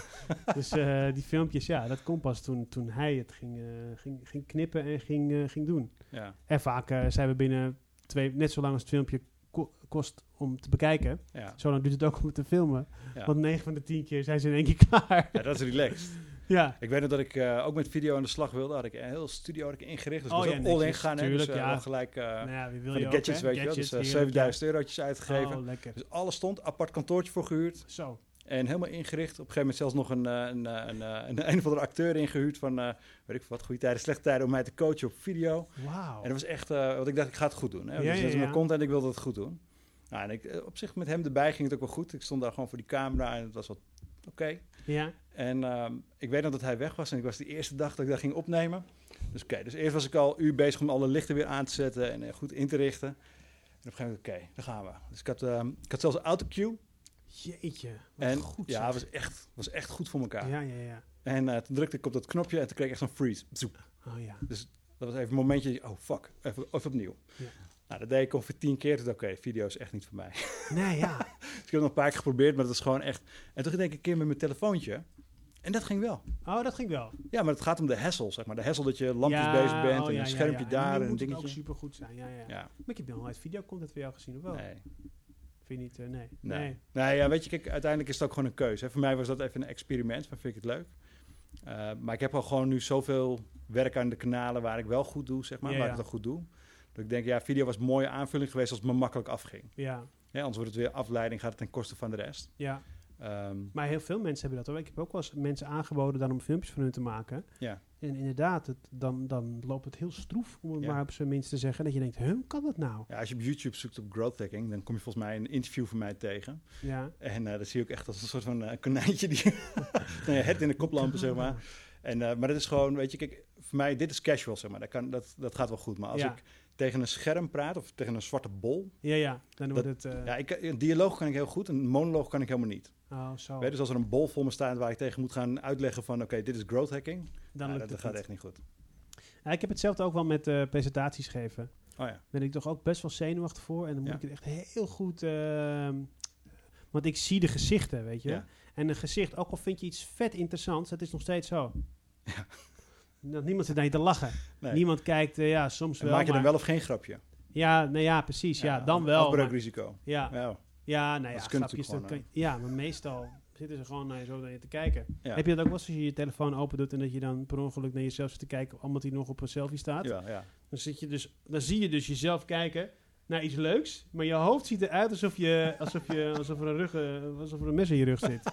Dus eh, die filmpjes, ja, dat kon pas toen, toen hij het ging, ging, ging knippen en ging, ging doen. Ja. En vaak zijn we binnen twee, net zo lang als het filmpje ko- kost om te bekijken. Ja. Zo lang duurt het ook om het te filmen. Ja. Want 9 van de 10 keer zijn ze in één keer klaar. ja, dat is relaxed. ja. Ik weet nog dat ik eh, ook met video aan de slag wilde. Had ik een heel studio had ik ingericht. Dus Oh was ja, ook all in hè. Dus ja. wel gelijk eh, nou ja, wil je de ook, gadgets, hè? weet je wel. Dus eh, heerlijk, 7000 eurotjes uitgegeven. Oh. Dus alles stond. Apart kantoortje voor gehuurd. Zo. En helemaal ingericht. Op een gegeven moment zelfs nog een, eh, een, eh, een, eh, een, een of andere acteur ingehuurd van, weet ik wat, goede tijden, slechte tijden, om mij te coachen op video. Wauw. En dat was echt, eh want ik dacht, ik ga het goed doen. Hè? Ja, dus dat is mijn ja. content, ik wilde het goed doen. Nou, en ik, op zich met hem erbij ging het ook wel goed. Ik stond daar gewoon voor die camera en het was wat oké. Ja. En ehm, ik weet nog dat hij weg was en ik was die eerste dag dat ik daar ging opnemen. Dus oké, dus eerst was ik al uur bezig om alle lichten weer aan te zetten en goed in te richten. En op een gegeven moment, oké, daar gaan we. Dus ik had, ehm, ik had zelfs een autocue. Jeetje. Wat En goed ja, het was echt, was echt goed voor elkaar. Ja, ja, ja. En eh, toen drukte ik op dat knopje en toen kreeg ik echt zo'n freeze. Zoep. Oh ja. Dat was even een momentje, oh fuck, even, even opnieuw. Ja. Nou, dat deed ik ongeveer tien keer. Toen oké, video is echt niet voor mij. Nee, ja. Dus ik heb het nog een paar keer geprobeerd, maar dat is gewoon echt... En toen denk ik een keer met mijn telefoontje. En dat ging wel. Oh, dat ging wel. Ja, maar het gaat om de hassel, zeg maar. De hassel dat je lampjes Ja, bezig bent oh, en ja, een schermpje ja. daar En en een moet ook super goed zijn. Ja, ja, Maar ik heb nog nooit videocontent voor jou gezien, of wel? nee. Vind je niet? eh, nee. Nee. nee. nee. ja, weet je, kijk, uiteindelijk is het ook gewoon een keuze. Hè. Voor mij was dat even een experiment, maar vind ik het leuk. Eh, maar ik heb al gewoon nu zoveel werk aan de kanalen waar ik wel goed doe, zeg maar. Ja, waar ja. ik het wel goed doe. Dat ik denk, ja, video was een mooie aanvulling geweest als het me makkelijk afging. Ja, Ja, anders wordt het weer afleiding, gaat het ten koste van de rest. ja. Ehm, Maar heel veel mensen hebben dat hoor. Ik heb ook wel eens mensen aangeboden dan om filmpjes van hun te maken. ja, En inderdaad, het, dan, dan loopt het heel stroef, om het Ja. maar op zijn minst te zeggen. Dat je denkt, hoe kan dat nou? ja, als je op YouTube zoekt op growth hacking, dan kom je volgens mij een interview van mij tegen. Ja. En eh dat zie je ook echt als een soort van eh, konijntje die nou ja, het in de koplampen, zeg maar. En, eh, maar dat is gewoon, weet je, kijk, voor mij, dit is casual, zeg maar. Dat, kan, dat, dat gaat wel goed. Maar als Ja. ik tegen een scherm praat of tegen een zwarte bol, Ja, ja. Dan wordt het... ja, ik, een dialoog kan ik heel goed, een monoloog kan ik helemaal niet. Oh, zo. Weet dus als er een bol voor me staat waar ik tegen moet gaan uitleggen van, oké, dit is growth hacking, dan ja, dat, gaat niet. echt niet goed. Ja, ik heb hetzelfde ook wel met eh, presentaties geven. Oh ja, ben ik toch ook best wel zenuwachtig voor. En dan moet Ja. ik het echt heel goed... ehm, want ik zie de gezichten, weet je. Ja. En een gezicht, ook al vind je iets vet interessants, het is nog steeds zo. Ja. Dat niemand zit naar je te lachen. nee. Niemand kijkt, eh, ja, soms En wel. maak je dan maar- wel of geen grapje? Ja, nou ja, precies. Ja, dan wel. Afbreukrisico. maar- ja, Ja. nou ja, grapjes, dat kan- ja, maar meestal zitten ze gewoon naar je zo naar je te kijken. Ja. Heb je dat ook wel eens als je je telefoon open doet en dat je dan per ongeluk naar jezelf zit te kijken, omdat hij nog op een selfie staat? Ja, ja. Dan, zit je dus, dan zie je dus jezelf kijken naar iets leuks, maar je hoofd ziet eruit alsof, je, alsof, je, alsof, er, een rug, eh, alsof er een mes in je rug zit.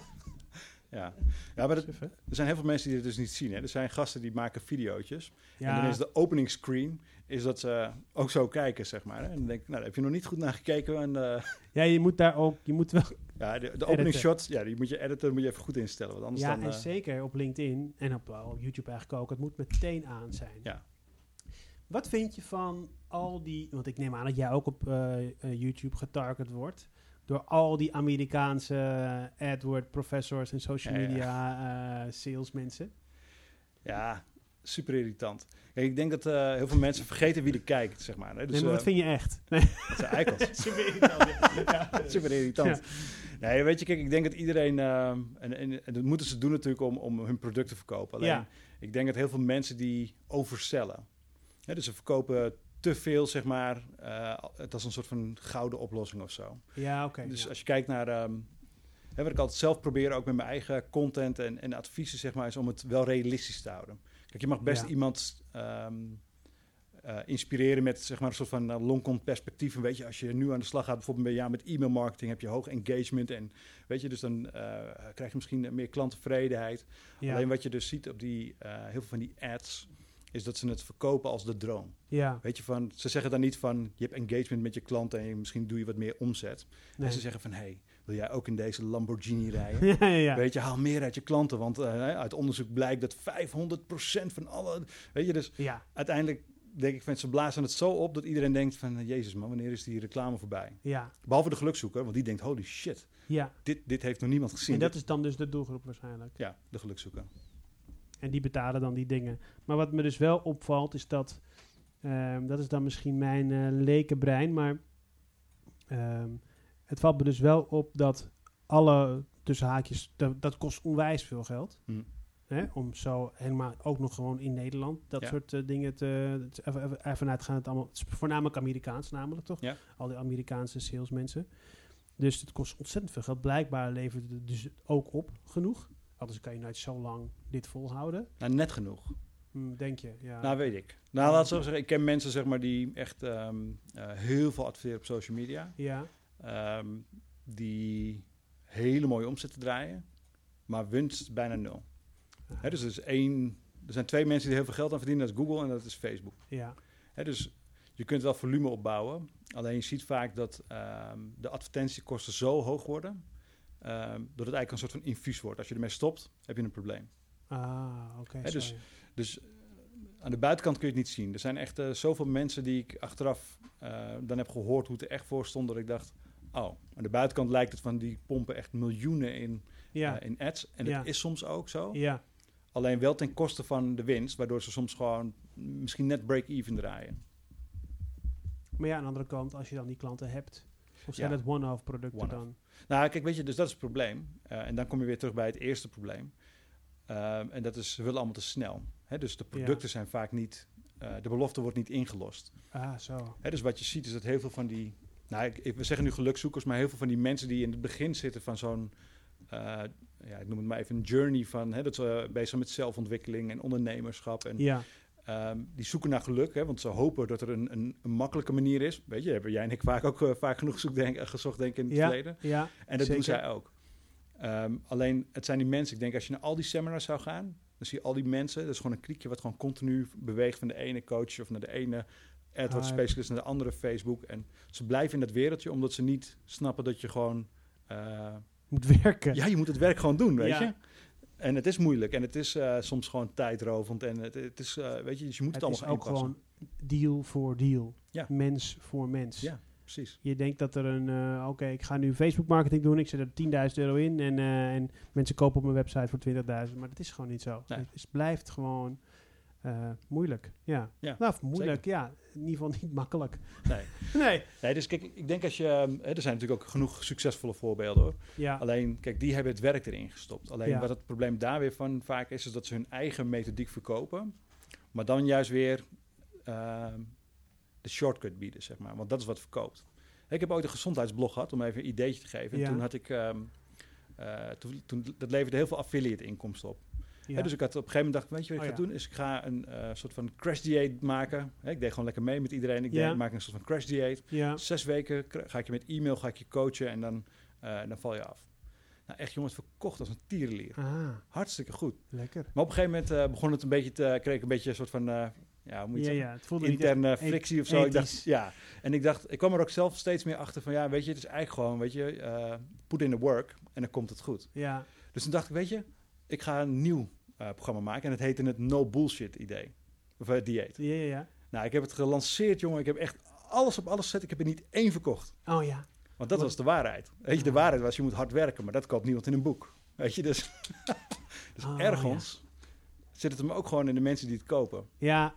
Ja, ja maar dat, er zijn heel veel mensen die het dus niet zien. Hè. Er zijn gasten die maken videootjes. En dan is de opening screen is dat ze ook zo kijken, zeg maar. Hè. En dan denk ik, nou, daar heb je nog niet goed naar gekeken. En, eh, ja, je moet daar ook, je moet wel ja, de, de opening shot, ja, die moet je editen, moet je even goed instellen. Want anders ja, dan... en eh, zeker op LinkedIn en op, op YouTube eigenlijk ook. Het moet meteen aan zijn. Ja. Wat vind je van al die... Want ik neem aan dat jij ook op eh, eh, YouTube getarget wordt. Door al die Amerikaanse eh, AdWord professors en social media eh, salesmensen. ja, super irritant. Kijk, ik denk dat eh, heel veel mensen vergeten wie er kijkt, zeg maar. Hè. Dus, nee, maar wat eh, vind je echt? Nee. dat zijn eikels. Super irritant. ja. Super irritant. Nee, weet je, kijk, ik denk dat iedereen, ehm, en, en, en dat moeten ze doen natuurlijk om, om hun product te verkopen. Alleen, Ja. ik denk dat heel veel mensen die oversellen. Hè, dus ze verkopen te veel, zeg maar, eh, het als een soort van gouden oplossing of zo. Ja, oké. dus ja. als je kijkt naar, ehm, hè, wat ik altijd zelf probeer, ook met mijn eigen content en, en adviezen, zeg maar, is om het wel realistisch te houden. Kijk, je mag best Ja. iemand ehm, eh, inspireren met zeg maar, een soort van uh, long-con perspectief. En weet je, als je nu aan de slag gaat, bijvoorbeeld bij jou met e-mail marketing, heb je hoog engagement. En weet je, dus dan eh, krijg je misschien meer klanttevredenheid. ja. Alleen wat je dus ziet op die, eh, heel veel van die ads, is dat ze het verkopen als de droom. ja. Weet je, van, ze zeggen dan niet van, je hebt engagement met je klanten en je- misschien doe je wat meer omzet. Nee. En ze zeggen van, hey, wil jij ook in deze Lamborghini rijden? ja, ja, ja. Weet je, haal meer uit je klanten, want eh, uit onderzoek blijkt dat 500% van alle... Weet je, dus ja, uiteindelijk denk ik van, ze blazen het zo op dat iedereen denkt van, eh, jezus man, wanneer is die reclame voorbij? ja, Behalve de gelukzoeker, want die denkt, holy shit, ja. dit, dit heeft nog niemand gezien. En dat Dit- is dan dus de doelgroep waarschijnlijk. Ja, de gelukzoeker. En die betalen dan die dingen. Maar wat me dus wel opvalt is dat... ehm, dat is dan misschien mijn eh lekenbrein, maar... ehm, het valt me dus wel op dat alle tussen haakjes... Dat, dat kost onwijs veel geld. Hm. Hè, om zo helemaal ook nog gewoon in Nederland dat Ja. soort eh, dingen te... Even, uitgaan het allemaal... Het is voornamelijk Amerikaans namelijk, toch? Ja. Al die Amerikaanse salesmensen. Dus het kost ontzettend veel geld. Blijkbaar levert het dus ook op genoeg. Anders kan je nooit zo lang dit volhouden. Nou, net genoeg. Hm, denk je, ja. Nou, weet ik. Nou, laat ik zo zeggen, ik ken mensen zeg maar, die echt ehm, eh, heel veel adverteren op social media. ja, ehm, die hele mooie omzetten draaien, maar winst bijna nul. Dus er, is één, er zijn twee mensen die heel veel geld aan verdienen, dat is Google en dat is Facebook. ja, dus je kunt wel volume opbouwen, alleen je ziet vaak dat ehm, de advertentiekosten zo hoog worden, ehm, dat het eigenlijk een soort van infuus wordt. Als je ermee stopt, heb je een probleem. ah, oké. Dus-. Dus eh, aan de buitenkant kun je het niet zien. Er zijn echt eh, zoveel mensen die ik achteraf eh, dan heb gehoord hoe het er echt voor stond, dat ik dacht, oh, aan de buitenkant lijkt het van die pompen echt miljoenen in, ja, eh, in ads. En Ja. dat is soms ook zo. ja, Alleen wel ten koste van de winst, waardoor ze soms gewoon misschien net break-even draaien. maar ja, aan de andere kant, als je dan die klanten hebt, of zijn Ja. het one-off producten dan? Nou, kijk, weet je, dus dat is het probleem. Eh, en dan kom je weer terug bij het eerste probleem. Ehm, en dat is, ze willen allemaal te snel. Hè, dus de producten zijn vaak niet, eh, de belofte wordt niet ingelost. Ah, zo. Hè, dus wat je ziet is dat heel veel van die, nou, ik, ik- we zeggen nu gelukzoekers, maar heel veel van die mensen die in het begin zitten van zo'n, eh, ja, ik noem het maar even een journey van, hè, dat ze bezig zijn met zelfontwikkeling en ondernemerschap en Ja, Ehm, die zoeken naar geluk, hè, want ze hopen dat er een, een, een makkelijke manier is. Weet je, hebben jij en ik vaak ook eh, vaak genoeg zoek, denk, gezocht denk ik, in het ja, verleden. ja, En dat doen zij ook. Ehm, alleen, het zijn die mensen. Ik denk, als je naar al die seminars zou gaan, dan zie je al die mensen. Dat is gewoon een kriekje wat gewoon continu beweegt van de ene coach of naar de ene AdWords Ah, specialist naar de andere Facebook. En ze blijven in dat wereldje, omdat ze niet snappen dat je gewoon... eh, moet werken. ja, je moet het werk gewoon doen, weet Ja. je. En het is moeilijk en het is eh, soms gewoon tijdrovend en het, het is, eh, weet je, dus je moet het, het is allemaal ook gewoon deal voor deal. Ja. Mens voor mens. Ja, precies. Je denkt dat er een, oké, ik ga nu Facebook marketing doen, ik zet er 10.000 euro in en, en mensen kopen op mijn website voor 20.000, maar dat is gewoon niet zo. Nee. Het is, blijft gewoon eh, moeilijk. Ja. Ja, nou, moeilijk, ja. In ieder geval niet makkelijk. Nee. Nee. nee, dus kijk, ik denk als je, ehm, hè, er zijn natuurlijk ook genoeg succesvolle voorbeelden hoor. Ja, Alleen, kijk, die hebben het werk erin gestopt. Alleen Ja. wat het probleem daar weer van vaak is, is dat ze hun eigen methodiek verkopen, maar dan juist weer ehm, de shortcut bieden, zeg maar. Want dat is wat verkoopt. Ik heb ooit een gezondheidsblog gehad, om even een ideetje te geven. En toen had ik, ehm, eh, toen, toen, dat leverde heel veel affiliate inkomsten op. dus ik had op een gegeven moment dacht, ik, weet je wat ik Oh, ga doen? Is ik ga een eh, soort van crash dieet maken. Hè, ik deed gewoon lekker mee met iedereen. Ik deed, maak een soort van crash dieet. ja. Zes weken ga ik je met e-mail ga ik je coachen en dan, eh, dan val je af. Nou, echt jongens, verkocht als een tierenlier. Hartstikke goed. lekker. Maar op een gegeven moment eh, begon het een beetje te, kreeg ik een beetje een soort van, ja, hoe moet je Ja, het ja, het voelde niet interne echt frictie of zo. Ik dacht, ja. En ik dacht, ik kwam er ook zelf steeds meer achter van, ja, weet je, het is eigenlijk gewoon, weet je, put in the work en dan komt het goed. Ja, Dus toen dacht ik, weet je, ik ga een nieuw programma maken en het heette het No Bullshit idee. Of eh, dieet. ja, ja, ja. Nou, ik heb het gelanceerd, jongen. Ik heb echt alles op alles gezet. Ik heb er niet één verkocht. Oh ja. Want dat was de waarheid. Weet je, de Ah. waarheid was, je moet hard werken, maar dat koopt niemand in een boek. Weet je, dus, dus Oh, ergens zit het hem ook gewoon in de mensen die het kopen. Ja,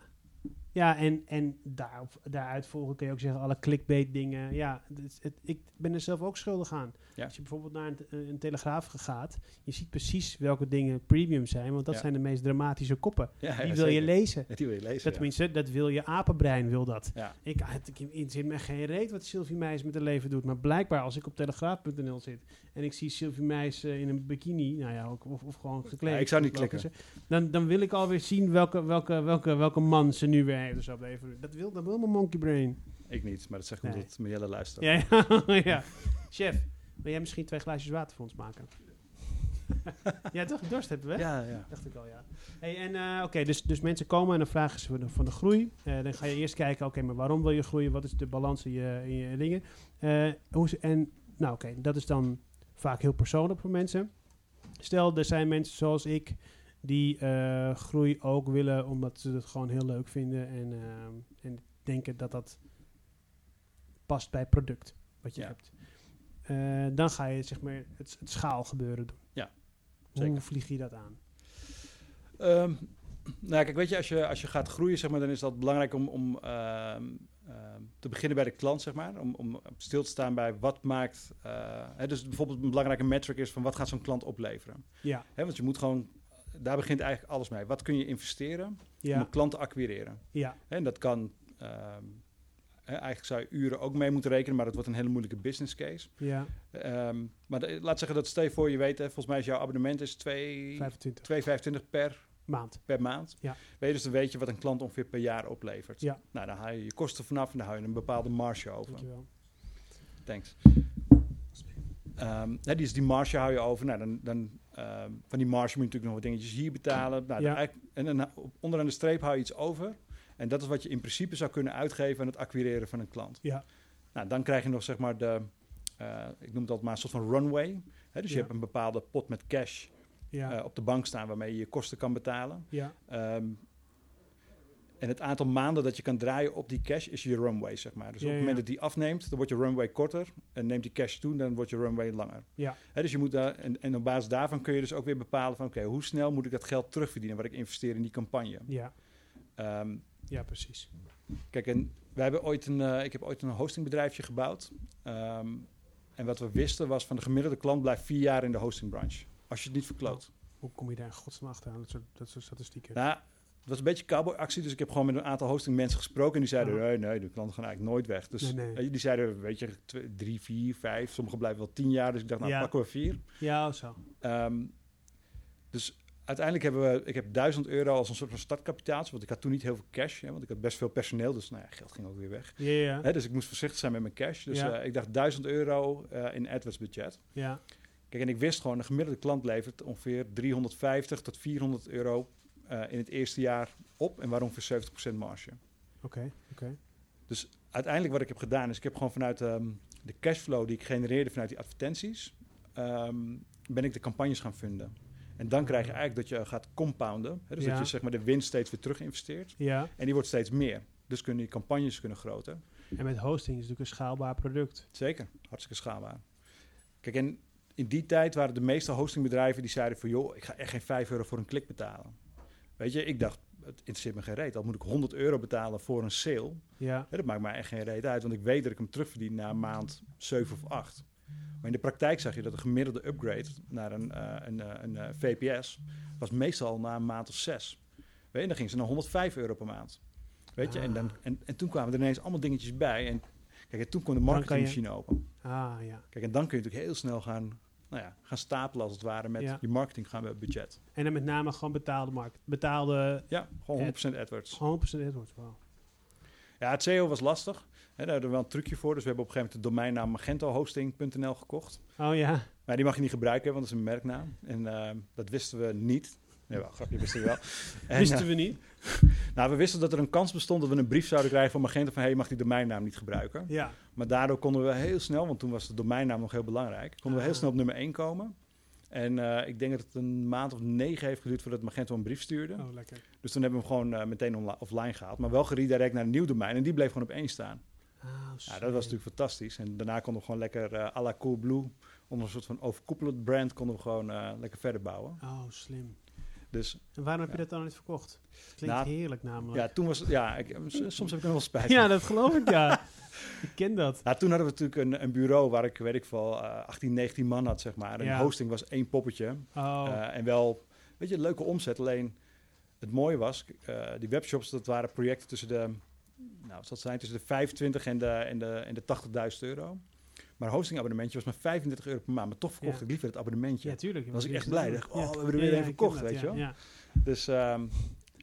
ja en, en daar, daaruit volgen kun je ook zeggen alle clickbait dingen. Ja, het, het- ik ben er zelf ook schuldig aan. Ja. Als je bijvoorbeeld naar een, een telegraaf gaat, je ziet precies welke dingen premium zijn, want dat Ja. zijn de meest dramatische koppen. Ja, Die wil je lezen. Die wil je lezen, Dat tenminste, dat wil je apenbrein, wil dat. Ik, het, ik het zit me geen reet wat Sylvie Meijs met haar leven doet. Maar blijkbaar als ik op telegraaf.nl zit en ik zie Sylvie Meijs eh, in een bikini, nou ja, ook, of, of gewoon gekleed. Ja, ik zou niet klikken. ze, Dan, dan wil ik alweer zien welke, welke, welke, welke man ze nu weer heeft. Dus op even, dat, wil, dat wil mijn monkey brain. Ik niet, maar dat zegt Nee. omdat Mielle luistert. Ja, ja, ja. Chef, wil jij misschien twee glaasjes water voor ons maken? ja, toch? Dorst hebben we? ja, ja. Dacht ik al, ja. Hey, en eh, oké, dus, dus mensen komen en dan vragen ze van de, van de groei. Eh, dan ga je eerst kijken, oké, maar waarom wil je groeien? Wat is de balans in je, in je dingen? Eh, hoe ze, en, nou oké, dat is dan vaak heel persoonlijk voor mensen. Stel, er zijn mensen zoals ik die eh, groei ook willen omdat ze het gewoon heel leuk vinden en, eh, en denken dat dat past bij het product wat je Ja. hebt. Eh, dan ga je zeg maar het, het schaalgebeuren doen. Ja, Hoe zeker. vlieg je dat aan? Ehm, nou, kijk, weet je, als je, als je gaat groeien, zeg maar, dan is dat belangrijk om, om ehm, ehm, te beginnen bij de klant, zeg maar. Om, om stil te staan bij wat maakt... eh, hè, dus bijvoorbeeld een belangrijke metric is van wat gaat zo'n klant opleveren. Ja, Hè, want je moet gewoon... Daar begint eigenlijk alles mee. Wat kun je investeren om ja, een klant te acquireren? ja, En dat kan... ehm, eigenlijk zou je uren ook mee moeten rekenen, maar dat wordt een hele moeilijke business case. ja, Ehm, maar de- laat zeggen dat stel je voor, je weet, hè, volgens mij is jouw abonnement is 2 25 2,25 per maand. per maand. Ja. Weet je, dus dan weet je wat een klant ongeveer per jaar oplevert. Ja. Nou, dan haal je je kosten vanaf en dan hou je een bepaalde marge over. Dankjewel. Thanks. Ehm, hè, die, is die marge hou je over. Nou, dan, dan, ehm, van die marge moet je natuurlijk nog wat dingetjes hier betalen. Nou, Ja. en op- onderaan de streep hou je iets over. En dat is wat je in principe zou kunnen uitgeven aan het acquireren van een klant. Ja. Nou, dan krijg je nog zeg maar de, eh, ik noem dat maar een soort van runway. Hè, dus je hebt een bepaalde pot met cash Ja, eh, op de bank staan waarmee je je kosten kan betalen. ja, Ehm, en het aantal maanden dat je kan draaien op die cash is je runway, zeg maar. Dus Ja, op het moment dat die afneemt, dan wordt je runway korter. En neemt die cash toe, dan wordt je runway langer. ja, dus je moet daar, en, en op basis daarvan kun je dus ook weer bepalen van... oké, hoe snel moet ik dat geld terugverdienen wat ik investeer in die campagne? ja, Ehm, ja, precies. kijk, en wij hebben ooit een, eh, ik heb ooit een hostingbedrijfje gebouwd. Ehm, en wat we wisten was van de gemiddelde klant blijft vier jaar in de hostingbranche. Als je het niet verkloot. Hoe kom je daar in godsnaam achteraan, dat soort, dat soort statistieken? Nou, het was een beetje cowboy-actie, dus ik heb gewoon met een aantal hosting mensen gesproken. En die zeiden, nee, nee, de klanten gaan eigenlijk nooit weg. Dus Nee, nee. weet je, die zeiden, weet je, twee, drie, vier, vijf. Sommigen blijven wel tien jaar, dus ik dacht, nou, Ja. pakken we vier. Ja, zo. Ehm, dus uiteindelijk hebben we, ik heb 1000 euro als een soort van startkapitaal. Want ik had toen niet heel veel cash, hè, want ik had best veel personeel. Dus nou ja, geld ging ook weer weg. Ja, ja, Hè, dus ik moest voorzichtig zijn met mijn cash. Dus Ja. eh, ik dacht 1000 euro eh, in AdWords budget. ja, Kijk, en ik wist gewoon, een gemiddelde klant levert ongeveer 350 tot 400 euro eh, in het eerste jaar op. En waarom voor 70% marge? oké, oké. Dus uiteindelijk wat ik heb gedaan is, ik heb gewoon vanuit ehm, de cashflow die ik genereerde vanuit die advertenties, ehm, ben ik de campagnes gaan vinden. En dan krijg je eigenlijk dat je gaat compounden. Hè, dus Ja. dat je zeg maar de winst steeds weer terug investeert. Ja, En die wordt steeds meer. Dus kunnen die campagnes kunnen groter. en met hosting is het natuurlijk een schaalbaar product. Zeker, hartstikke schaalbaar. Kijk, en in die tijd waren de meeste hostingbedrijven die zeiden van... joh, ik ga echt geen 5 euro voor een klik betalen. Weet je, ik dacht, het interesseert me geen reet. Al moet ik 100 euro betalen voor een sale. Ja, dat maakt mij echt geen reet uit, want ik weet dat ik hem terugverdien na een maand 7 of 8. Maar in de praktijk zag je dat de gemiddelde upgrade naar een, eh, een, eh, een, eh, VPS... was meestal na een maand of 6. Weet je, dan ging ze naar 105 euro per maand. Weet je, en, dan, en, en toen kwamen er ineens allemaal dingetjes bij... En, Kijk, en toen kon de kan je- marketingmachine open. ah, ja. Kijk, en dan kun je natuurlijk heel snel gaan, nou ja, gaan stapelen als het ware met Ja. je marketing gaan we budget. En dan met name gewoon betaalde markt. Betaalde Ja, gewoon 100% AdWords. 100% AdWords, wauw. Ja, het SEO was lastig. Hè, daar hadden we wel een trucje voor. Dus we hebben op een gegeven moment de domeinnaam magentohosting.nl gekocht. Oh ja, Maar die mag je niet gebruiken, want dat is een merknaam. En eh, dat wisten we niet. Nee, wel, grapje, wisten we wel. En, Wisten eh, we niet? nou, we wisten dat er een kans bestond dat we een brief zouden krijgen van Magenta van... hey, je mag die domeinnaam niet gebruiken. Ja. Maar daardoor konden we heel snel, want toen was de domeinnaam nog heel belangrijk... konden we heel Ah. snel op nummer 1 komen. En eh, ik denk dat het een maand of negen heeft geduurd voordat Magento een brief stuurde. Oh, lekker. Dus toen hebben we hem gewoon eh, meteen offline gehaald. Maar wel geredirect naar een nieuw domein. En die bleef gewoon op één staan. Ah, Ja, dat was natuurlijk fantastisch. En daarna konden we gewoon lekker eh à la Coolblue... onder een soort van overkoepelend brand... konden we gewoon lekker verder bouwen. Oh, slim. Dus En waarom heb je dat dan niet verkocht? Klinkt Nou, heerlijk namelijk. ja, toen was. Ja, ik, soms heb ik er nog wel spijt Ja, dat geloof ik, ja. ik ken dat. Nou, toen hadden we natuurlijk een, een bureau waar ik, weet ik veel, eh 18, 19 man had, zeg maar. En Ja. hosting was één poppetje. Oh, Eh, en wel, weet je, leuke omzet. Alleen, het mooie was, eh, die webshops, dat waren projecten tussen de, nou, wat zal het zijn, tussen de 25 en de, en de, en de 80.000 euro. Maar een hostingabonnementje was maar 35 euro per maand. Maar toch verkocht Ja. ik liever het abonnementje. ja, tuurlijk. was ik echt blij. Dacht, oh, we hebben er weer ken verkocht, weet je wel. Ja. Dus ehm,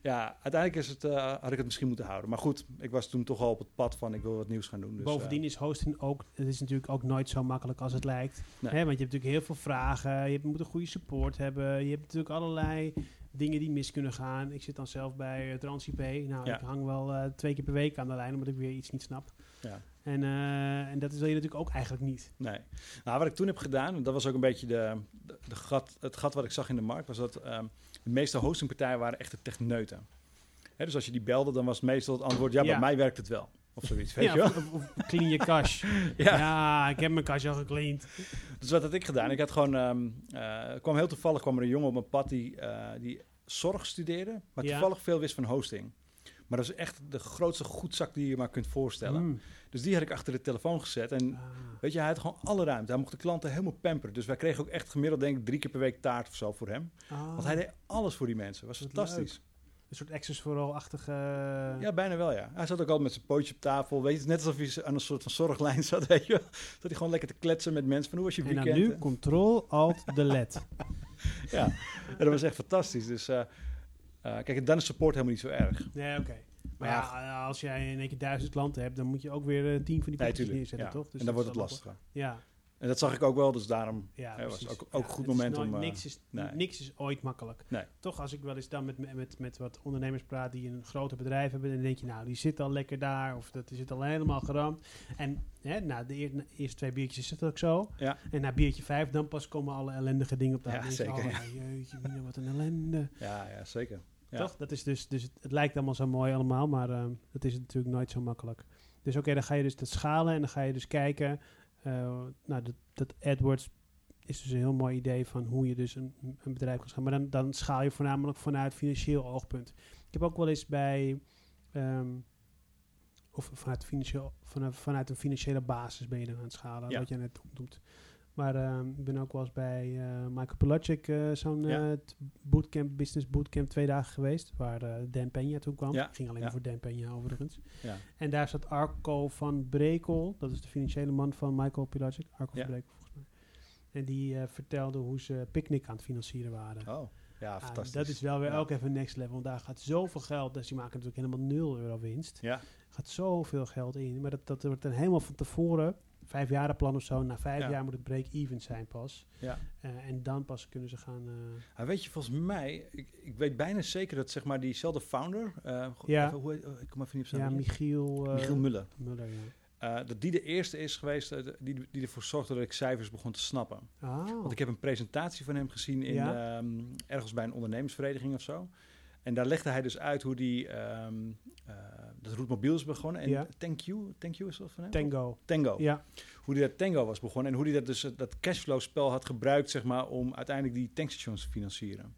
ja, uiteindelijk is het, eh, had ik het misschien moeten houden. Maar goed, ik was toen toch al op het pad van ik wil wat nieuws gaan doen. Dus, Bovendien eh, is hosting ook, het is natuurlijk ook nooit zo makkelijk als het lijkt. Nee. Hè, want je hebt natuurlijk heel veel vragen, je moet een goede support hebben, je hebt natuurlijk allerlei dingen die mis kunnen gaan. Ik zit dan zelf bij uh, TransIP. Nou, Ja. ik hang wel eh, twee keer per week aan de lijn omdat ik weer iets niet snap. Ja. En, eh, en dat wil je natuurlijk ook eigenlijk niet. Nee. Nou, wat ik toen heb gedaan, dat was ook een beetje de, de, de gat, het gat wat ik zag in de markt, was dat ehm, de meeste hostingpartijen waren echte techneuten. Hè, dus als je die belde, dan was het meestal het antwoord, ja, Ja. bij mij werkt het wel. Of zoiets, weet ja, je wel? Of, clean je cash. Ja. ja. ik heb mijn cash al gecleaned. Dus wat had ik gedaan? Ik had gewoon, ehm eh, kwam heel toevallig kwam er een jongen op mijn pad die, eh, die zorg studeerde, maar toevallig veel wist van hosting. Maar dat is echt de grootste goedzak die je maar kunt voorstellen. Mm. Dus die had ik achter de telefoon gezet en Ah. Weet je, hij had gewoon alle ruimte. Hij mocht de klanten helemaal pamperen. Dus wij kregen ook echt gemiddeld, denk ik, drie keer per week taart of zo voor hem. Ah. Want hij deed alles voor die mensen. was Wat fantastisch. Een soort access for achtige Ja, bijna wel, ja. Hij zat ook altijd met zijn pootje op tafel. Weet je, net alsof hij aan een soort van zorglijn zat, weet je. Zat hij gewoon lekker te kletsen met mensen van hoe was je En weekend? nu control alt delete. Ja. ja, dat was echt fantastisch. Dus eh, eh, kijk, en dan is support helemaal niet zo erg. Nee, oké. Maar Ja. ja, als jij in één keer duizend klanten hebt, dan moet je ook weer eh, tien van die Nee, poppetjes tuurlijk. neerzetten, Ja. toch? Dus en dan wordt het lastiger. Ja, En dat zag ik ook wel, dus daarom... ja, Ja, was ook- ook Ja, goed is moment nooit- om, eh, niks, is, nee. niks is ooit makkelijk. Nee. Toch, als ik wel eens dan met, met, met, wat ondernemers praat die een groter bedrijf hebben, dan denk je, nou, die zit al lekker daar, of dat die zit al helemaal geramd. En hè, na de eer- na de eerste twee biertjes is het ook zo. Ja. En na biertje vijf, dan pas komen alle ellendige dingen op de Ja, je, zeker, Oh, ja. jeetje, mina, wat een ellende. Ja, ja, zeker. Toch? Dat is dus, dus het, het lijkt allemaal zo mooi allemaal, maar uh, dat is natuurlijk nooit zo makkelijk. Dus oké, okay, dan ga je dus dat schalen en dan ga je dus kijken. Uh, nou, dat, dat AdWords is dus een heel mooi idee van hoe je dus een, een bedrijf kan schalen. Maar dan, dan schaal je voornamelijk vanuit financieel oogpunt. Ik heb ook wel eens bij, um, of vanuit, financieel, vanuit, vanuit een financiële basis ben je dan aan het schalen, Ja. wat jij net noemt. Maar uh, ik ben ook wel eens bij uh, Michael Pelagic, uh, zo'n Ja. bootcamp, business bootcamp, twee dagen geweest. Waar Dan Peña toen kwam. Ja. Ging alleen Ja. voor Dan Peña overigens. Ja. En daar zat Arco van Brekel. Dat is de financiële man van Michael Pelagic. Arco van Brekel volgens mij. En die uh, vertelde hoe ze Picnic aan het financieren waren. Oh, ja, Ah, fantastisch. dat is wel weer Ja. ook even next level. Want daar gaat zoveel geld. Dus die maken natuurlijk helemaal 0 euro winst. Ja, gaat zoveel geld in. Maar dat, dat wordt dan helemaal van tevoren, vijf jaren plan of zo. Na vijf Ja. jaar moet het break-even zijn pas. ja. Eh, en dan pas kunnen ze gaan... Ah, weet je, volgens mij, ik, ik weet bijna zeker dat zeg maar diezelfde founder, eh, Ja. even, hoe, heet- oh, ik kom even niet op zijn ja. Michiel... Michiel Muller. Muller, ja. Dat die de eerste is geweest die, die ervoor zorgde dat ik cijfers begon te snappen. Ah, Want ik heb een presentatie van hem gezien in, Ja. ehm, ergens bij een ondernemersvereniging of zo. En daar legde hij dus uit hoe die, eh dat Roetmobiel is begonnen. En Ja. Thank You, Thank You is dat van hem? Tango. Tango. Ja, Hoe die dat Tango was begonnen en hoe die dat dus eh, dat cashflow spel had gebruikt zeg maar om uiteindelijk die tankstations te financieren.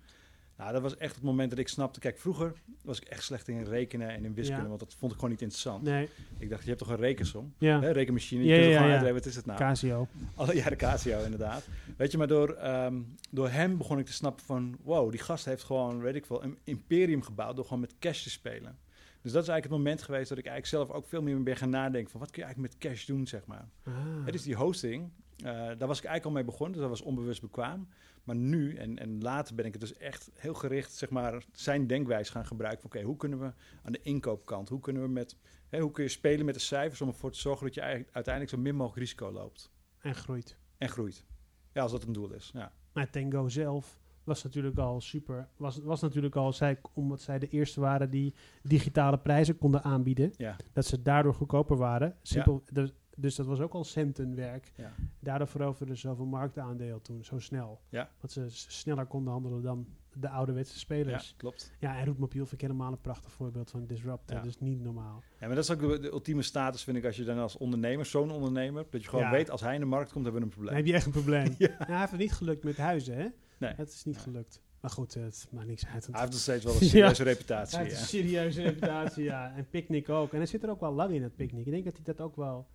Nou, dat was echt het moment dat ik snapte. Kijk, vroeger was ik echt slecht in rekenen en in wiskunde, Ja. want dat vond ik gewoon niet interessant. nee, Ik dacht, je hebt toch een rekensom? ja. Hè, rekenmachine, je Ja, kunt ja, gewoon ja. uitrekenen, wat is het nou? Casio. Alle jaren Casio, inderdaad. Weet je, maar door, ehm, door hem begon ik te snappen van... wow, die gast heeft gewoon, weet ik wel, een imperium gebouwd... door gewoon met cash te spelen. Dus dat is eigenlijk het moment geweest dat ik eigenlijk zelf ook veel meer ben gaan nadenken... van wat kun je eigenlijk met cash doen, zeg maar. Ah. Het is die hosting, daar was ik eigenlijk al mee begonnen... dus dat was onbewust bekwaam. Maar nu, en, en later ben ik het dus echt heel gericht... zeg maar, zijn denkwijze gaan gebruiken oké, hoe kunnen we aan de inkoopkant... hoe kunnen we met... Hè, hoe kun je spelen met de cijfers om ervoor te zorgen dat je eigenlijk uiteindelijk zo min mogelijk risico loopt En groeit. en groeit. Ja, als dat een doel is. Ja, Maar Tango zelf was natuurlijk al super. Was, was natuurlijk al, zij, omdat zij de eerste waren die digitale prijzen konden aanbieden. ja, Dat ze daardoor goedkoper waren. Simpel, dus, dus dat was ook al centenwerk. ja. Daardoor veroverden ze zoveel marktaandeel toen, zo snel. Ja. Want ze sneller konden handelen dan de ouderwetse ja spelers. klopt. Ja, en Roetmobiel vind ik helemaal een prachtig voorbeeld van disrupt. Ja. Dat is niet normaal. Ja, maar dat is ook de, de ultieme status, vind ik, als je dan als ondernemer, zo'n ondernemer, dat je gewoon Ja. weet, als hij in de markt komt, hebben we een Dan probleem. heb je echt een probleem. Ja. Ja, hij heeft het niet gelukt met huizen, hè? Nee. Het is niet gelukt. Maar goed, het maakt niks uit. Hij heeft nog steeds wel een Ja. serieuze reputatie. Hij heeft Ja. een serieuze reputatie, ja. En Picnic ook. En hij zit er ook wel lang in, het Picnic. Ik denk dat hij dat ook wel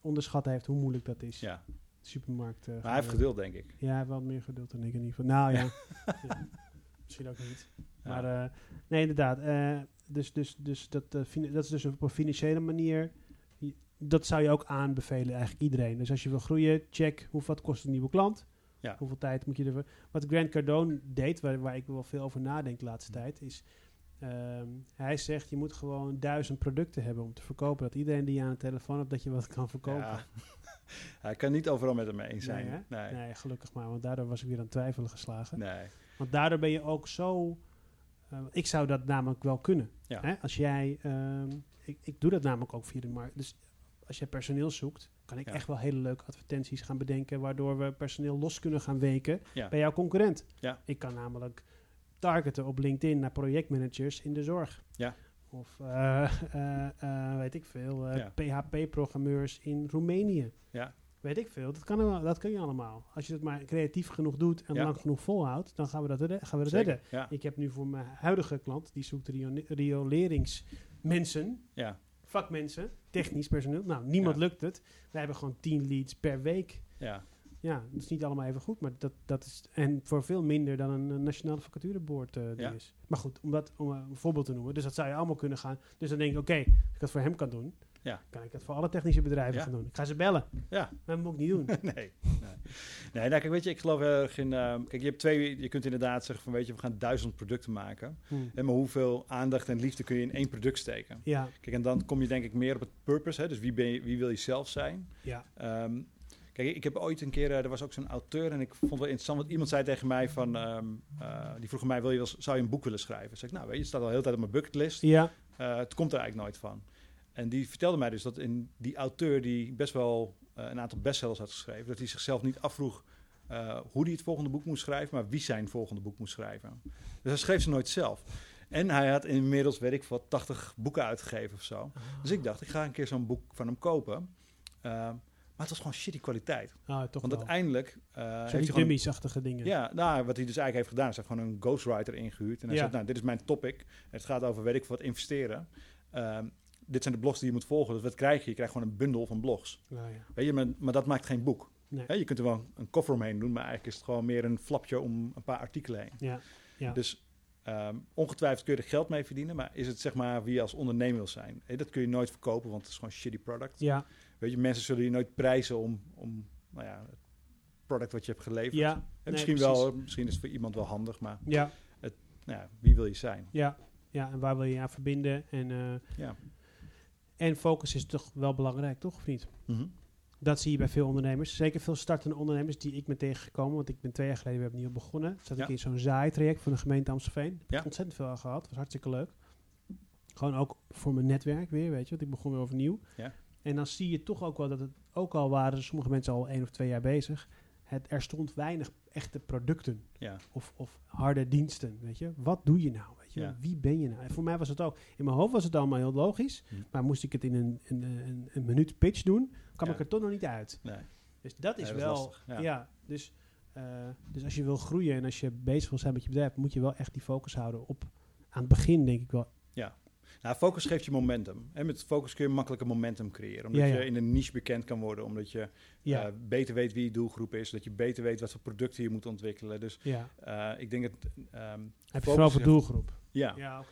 onderschat heeft, hoe moeilijk dat is. ja, Supermarkt. eh, maar hij heeft geduld, denk ik. Ja, hij heeft wel meer geduld dan ik in ieder geval. Nou ja, Ja, misschien ook niet. Maar eh, nee, inderdaad. eh, dus dus, dus dat, dat is dus op een financiële manier. Dat zou je ook aanbevelen, eigenlijk iedereen. Dus als je wil groeien, check hoe wat kost een nieuwe klant. Ja. Hoeveel tijd moet je ervoor... Wat Grant Cardone deed, waar, waar ik wel veel over nadenk de laatste tijd, is... ehm, hij zegt, je moet gewoon duizend producten hebben om te verkopen. Dat iedereen die je aan de telefoon hebt, dat je wat kan verkopen. Ja. Hij kan niet overal met hem eens zijn. Nee, Nee, gelukkig maar, want daardoor was ik weer aan twijfelen geslagen. nee. Want daardoor ben je ook zo. eh, ik zou dat namelijk wel kunnen. Ja. Hè? Als jij. ehm, ik, ik doe dat namelijk ook via de markt. Dus als je personeel zoekt, kan ik Ja. echt wel hele leuke advertenties gaan bedenken. Waardoor we personeel los kunnen gaan weken bij jouw concurrent. Ja. Ik kan namelijk targeten op LinkedIn naar projectmanagers in de zorg. Ja. Of eh, eh, eh, weet ik veel, Ja. PHP-programmeurs in Roemenië. Ja. Weet ik veel. Dat kan, dat kun je allemaal. Als je het maar creatief genoeg doet en Ja. lang genoeg volhoudt, dan gaan we dat, redden- gaan we dat Zeker. redden. Ja. Ik heb nu voor mijn huidige klant, die zoekt rio- rioleringsmensen, Ja. vakmensen, technisch personeel. Nou, niemand lukt het. We hebben gewoon 10 leads per week. Ja. Ja, dat is niet allemaal even goed, maar dat, dat is... En voor veel minder dan een, eh, nationale vacatureboard eh ding Ja. is. Maar goed, om, dat, om eh, een voorbeeld te noemen. Dus dat zou je allemaal kunnen gaan. Dus dan denk ik, oké, als ik dat voor hem kan doen, Ja. kan ik dat voor alle technische bedrijven Ja. gaan doen. Ik ga ze bellen. Ja. Maar dat moet ik niet doen. nee. Nee, nee nou, kijk, weet je, ik geloof heel erg in... ehm, kijk, je hebt twee... Je kunt inderdaad zeggen van, weet je, we gaan duizend producten maken. Hm. En maar hoeveel aandacht en liefde kun je in één product steken? Ja, Kijk, en dan kom je denk ik meer op het purpose. Hè? Dus wie, ben je, wie wil je zelf zijn? ja. Ehm, kijk, ik heb ooit een keer, eh, er was ook zo'n auteur en ik vond het wel interessant, want iemand zei tegen mij van, ehm, eh, die vroeg mij, wil je wel, zou je een boek willen schrijven? Zeg ik, nou weet je, het staat al de hele tijd op mijn bucketlist. Ja, Eh, het komt er eigenlijk nooit van. En die vertelde mij dus dat in die auteur die best wel een aantal bestsellers had geschreven, dat hij zichzelf niet afvroeg hoe hij het volgende boek moest schrijven, maar wie zijn volgende boek moest schrijven. Dus hij schreef ze nooit zelf. En hij had inmiddels, weet ik wat, 80 boeken uitgegeven of zo. Dus ik dacht, ik ga een keer zo'n boek van hem kopen. Maar het was gewoon shitty kwaliteit. Ah, toch Want wel. uiteindelijk eh, Zo heeft dummies-achtige dingen. Ja, nou, wat hij dus eigenlijk heeft gedaan, is hij gewoon een ghostwriter ingehuurd. En hij Ja. zegt, nou, dit is mijn topic. Het gaat over, weet ik wat, investeren. Ehm, dit zijn de blogs die je moet volgen. Dus wat krijg je? Je krijgt gewoon een bundel van blogs. Nou ja. Weet je, maar, maar dat maakt geen boek. Nee. Je kunt er wel een koffer omheen doen, maar eigenlijk is het gewoon meer een flapje om een paar artikelen heen. Ja. Ja. Dus ehm, ongetwijfeld kun je er geld mee verdienen, maar is het zeg maar wie je als ondernemer wil zijn? Dat kun je nooit verkopen, want het is gewoon een shitty product. ja. Weet je, mensen zullen je nooit prijzen om, om nou ja, het product wat je hebt geleverd. Ja. En Nee, misschien precies. wel, misschien is het voor iemand wel handig, maar Ja. nou ja, wie wil je zijn? Ja. Ja. En waar wil je aan verbinden? En, eh, Ja. en focus is toch wel belangrijk, toch? Of niet? Mhm. Dat zie je bij veel ondernemers. Zeker veel startende ondernemers die ik ben tegengekomen. Want ik ben twee jaar geleden weer opnieuw begonnen. Zat Ja. ik in zo'n zaaitraject van de gemeente Amstelveen. Heb ik Ja. ontzettend veel aan gehad. was hartstikke leuk. Gewoon ook voor mijn netwerk weer, weet je. Want ik begon weer overnieuw. Ja. En dan zie je toch ook wel dat het... Ook al waren sommige mensen al één of twee jaar bezig... Het, er stond weinig echte producten Ja, of, of harde diensten, weet je. Wat doe je nou, weet je? Ja. Wie ben je nou? En voor mij was het ook... In mijn hoofd was het allemaal heel logisch. Hm. Maar moest ik het in een, een, een, een minuut pitch doen... kwam Ja. ik er toch nog niet uit. nee. Dus dat is Nee, dat is wel... lastig, ja. ja. dus, eh, dus als je wil groeien en als je bezig wil zijn met je bedrijf... moet je wel echt die focus houden op... Aan het begin denk ik wel... Nou, focus geeft je momentum. En met focus kun je makkelijker momentum creëren. Omdat Ja, ja. je in een niche bekend kan worden. Omdat je Ja, eh, beter weet wie je doelgroep is. Dat je beter weet wat voor producten je moet ontwikkelen. Dus ja. eh, ik denk dat... ehm, Heb je focus vooral voor doelgroep. ja, Ja,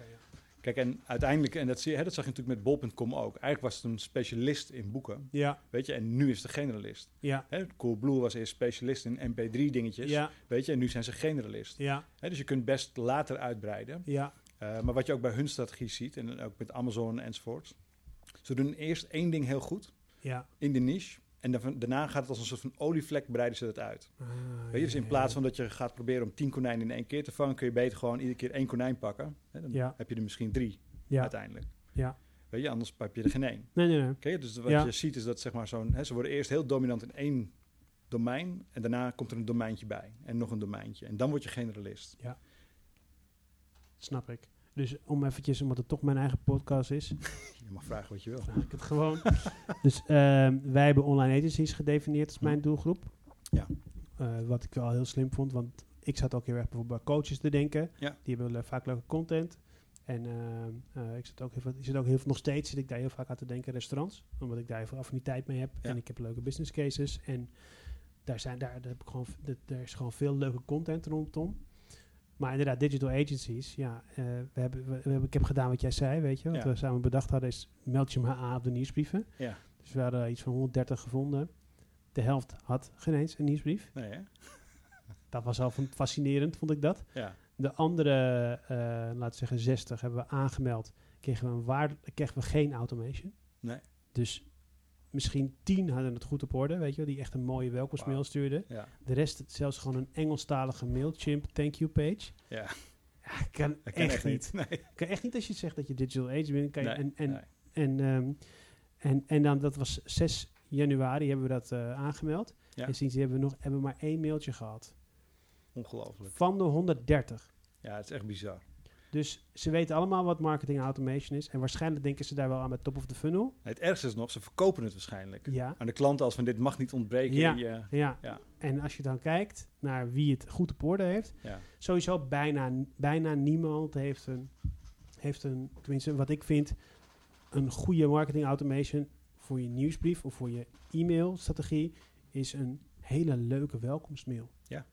kijk en uiteindelijk... En dat, zie je, hè, dat zag je natuurlijk met bol.com ook. Eigenlijk was het een specialist in boeken. Ja, Weet je, en nu is het een generalist. ja, Hè, Coolblue was eerst specialist in mp3 dingetjes. ja, Weet je, en nu zijn ze generalist. ja, Hè, dus je kunt best later uitbreiden. ja, Uh, maar wat je ook bij hun strategie ziet, en ook met Amazon enzovoort. Ze doen eerst één ding heel goed ja, in de niche. En daarna gaat het als een soort van olievlek, breiden ze het uit. Ah, Weet je, dus in ja, plaats ja. van dat je gaat proberen om tien konijnen in één keer te vangen, kun je beter gewoon iedere keer één konijn pakken. Hè, dan Ja. heb je er misschien drie Ja, uiteindelijk. ja. Weet je, anders heb je er geen één. Nee, nee, nee. Oké, dus wat Ja. je ziet is dat zeg maar zo'n, hè, ze worden eerst heel dominant in één domein en daarna komt er een domeintje bij en nog een domeintje en dan word je generalist. Snap ik. Dus om eventjes, omdat het toch mijn eigen podcast is, Je mag vragen wat je wil. vraag ik het gewoon. dus ehm, wij hebben online agencies gedefinieerd als mijn doelgroep. Ja. Eh, wat ik wel heel slim vond, want ik zat ook heel erg bijvoorbeeld bij coaches te denken. Ja. Die hebben le- vaak leuke content. En ehm, eh, ik zit ook heel veel, ik zit ook heel veel, nog steeds zit ik daar heel vaak aan te denken, restaurants. Omdat ik daar heel veel affiniteit mee heb. Ja. En ik heb leuke business cases. En daar, zijn, daar, daar, heb ik gewoon, daar is gewoon veel leuke content rondom. Maar inderdaad, digital agencies, ja, eh, we hebben, we, ik heb gedaan wat jij zei, weet je. Wat Ja. we samen bedacht hadden is, meld je maar aan op de nieuwsbrieven. Ja. Dus we hadden iets van 130 gevonden. De helft had geen eens een nieuwsbrief. Nee, hè? Dat was al van- fascinerend, vond ik dat. Ja. De andere, eh, laten we zeggen 60, hebben we aangemeld. Kregen we, een waarde, kregen we geen automation. Nee. Dus misschien 10 hadden het goed op orde, weet je wel, die echt een mooie welkomstmail Wauw. stuurden. Ja. De rest zelfs gewoon een Engelstalige Mailchimp thank you page. Ja. Ja, kan, Dat echt, niet. Nee. Kan echt niet als je zegt dat je digital agent bent. Kan je, Nee, en, en, nee. en, ehm, en, en dan, dat was 6 januari hebben we dat eh, aangemeld. Ja. En sinds hebben we nog hebben we maar één mailtje gehad. Ongelooflijk. Van de 130. Ja, het is echt bizar. Dus ze weten allemaal wat marketing automation is. En waarschijnlijk denken ze daar wel aan met top of the funnel. Het ergste is nog, ze verkopen het waarschijnlijk. Ja, Aan de klanten als van dit mag niet ontbreken. Ja. ja. Ja. En als je dan kijkt naar wie het goed op orde heeft. ja. Sowieso bijna, bijna niemand heeft een, heeft een, tenminste wat ik vind, een goede marketing automation voor je nieuwsbrief of voor je e-mailstrategie is een hele leuke welkomstmail. Ja.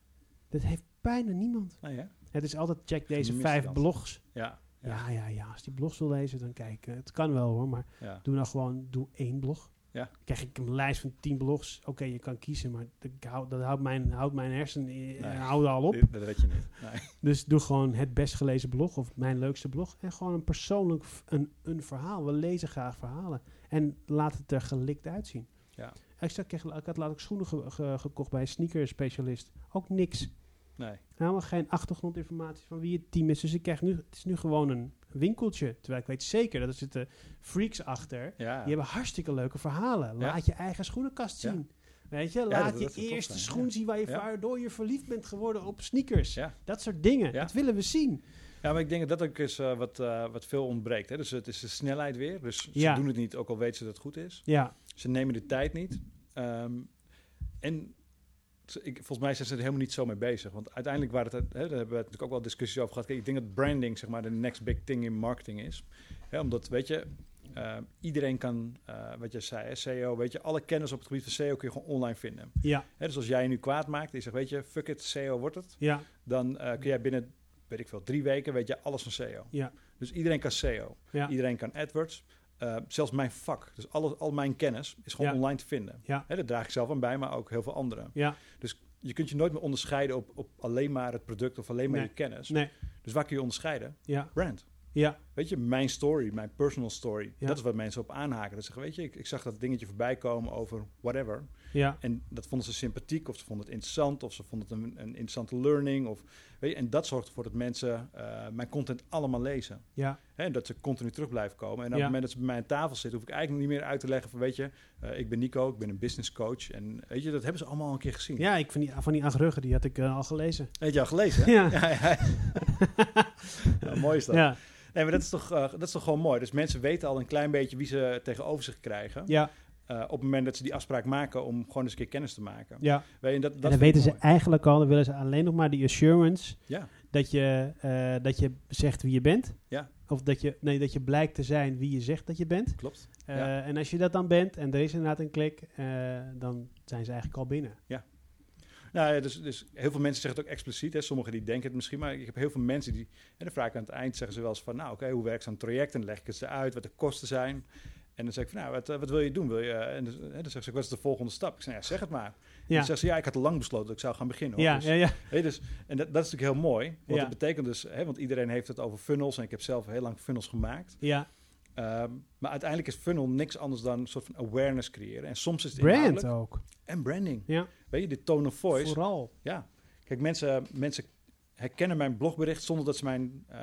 Dat heeft bijna niemand. Nee, hè? Het is altijd check deze vijf blogs. Ja. Ja, ja, ja. Als die blogs wil lezen, dan kijk. eh, het kan wel hoor, maar ja. doe nou gewoon doe één blog. Ja. Krijg ik een lijst van tien blogs. Oké, je kan kiezen, maar dat, houdt- dat houdt mijn, houdt mijn hersenen eh, Nee. houden al op. Dat red je niet. Nee. Dus doe gewoon het best gelezen blog of mijn leukste blog. En gewoon een persoonlijk een, een verhaal. We lezen graag verhalen. En laat het er gelikt uitzien. Ja. Ik, zag, ik, ik had laatst schoenen ge- ge- gekocht bij een sneaker specialist. Ook niks. Nee. Helemaal geen achtergrondinformatie van wie het team is. Dus ik krijg nu, het is nu gewoon een winkeltje. Terwijl ik weet zeker dat er zitten freaks achter. Ja. Die hebben hartstikke leuke verhalen. Ja. Laat je eigen schoenenkast zien. Weet je, laat dat je eerste schoen zien waar je waardoor je verliefd bent geworden op sneakers. Ja. Dat soort dingen. Dat willen we zien. Ja, maar ik denk dat dat ook is eh, wat, eh, wat veel ontbreekt. Hè? Dus het is de snelheid weer. Dus Ja. ze doen het niet, ook al weten ze dat het goed is. Ja, Ze nemen de tijd niet. Ehm, en ik, volgens mij zijn ze er helemaal niet zo mee bezig. Want uiteindelijk waren het, hè, daar hebben we natuurlijk ook wel discussies over gehad. Kijk, ik denk dat branding zeg maar de next big thing in marketing is. Hè, omdat, weet je, eh, iedereen kan, eh, wat je zei, hè, SEO, weet je, alle kennis op het gebied van SEO kun je gewoon online vinden. ja, Hè, dus als jij je nu kwaad maakt en je zegt, weet je, fuck it, SEO wordt het. ja, Dan eh, kun jij binnen, weet ik veel, drie weken weet je alles van SEO. Ja. Dus iedereen kan SEO. ja, Iedereen kan AdWords. Eh, zelfs mijn vak, dus alle, al mijn kennis, is gewoon Ja. online te vinden. Ja. Hè, dat draag ik zelf aan bij, maar ook heel veel anderen. ja. Je kunt je nooit meer onderscheiden op, op alleen maar het product of alleen maar Nee. je kennis. Nee, Dus waar kun je onderscheiden? ja, Brand. ja, Weet je, mijn story, mijn personal story. Ja. Dat is wat mensen op aanhaken. Dat zeggen, weet je, ik, ik zag dat dingetje voorbij komen over whatever. Ja, En dat vonden ze sympathiek, of ze vonden het interessant, of ze vonden het een, een interessante learning. Of, weet je, en dat zorgt ervoor dat mensen eh, mijn content allemaal lezen. ja, Hè, en dat ze continu terug blijven komen. En op Ja. het moment dat ze bij mij aan tafel zitten, hoef ik eigenlijk niet meer uit te leggen van, weet je, eh, ik ben Nico, ik ben een business coach. En weet je, dat hebben ze allemaal al een keer gezien. ja. Ik van die, van die ruggen, die had ik eh, al gelezen. Heb je al gelezen? hè? Ja. ja, mooi is dat. Ja, Nee, maar dat is, toch, dat is toch gewoon mooi. Dus mensen weten al een klein beetje wie ze tegenover zich krijgen. ja, eh, op het moment dat ze die afspraak maken om gewoon eens een keer kennis te maken. ja. Weet je, dat, dat en dan weten ze mooi. eigenlijk al, dan willen ze alleen nog maar die assurance Ja, dat je, eh, dat je zegt wie je bent. Ja. Of dat je, nee, dat je blijkt te zijn wie je zegt dat je bent. klopt. Eh, Ja. En als je dat dan bent en er is inderdaad een klik, dan zijn ze eigenlijk al binnen. Nou ja, dus, dus heel veel mensen zeggen het ook expliciet. Hè. Sommigen die denken het misschien, maar ik heb heel veel mensen die... En dan vraag ik aan het eind, zeggen ze wel eens van... Nou, oké, hoe werkt zo'n traject? En leg ik het ze uit, wat de kosten zijn. En dan zeg ik van, nou, wat, eh, wat wil je doen? Wil je, eh, en dan, dan zegt ze, wat is de volgende stap? Ik zeg, ja, zeg het maar. Ja, Dan zegt ze, ja, ik had al lang besloten dat ik zou gaan beginnen. Hoor. ja, Dus, ja, ja. dus, en dat, dat is natuurlijk heel mooi. Want dat betekent dus... Hè, want iedereen heeft het over funnels. En ik heb zelf heel lang funnels gemaakt. ja, Ehm, maar uiteindelijk is funnel niks anders dan een soort van awareness creëren. En soms is het Brand ook. en branding. Ja, Weet je, de tone of voice. vooral. Ja. Kijk, mensen, mensen herkennen mijn blogbericht zonder dat ze mijn, eh,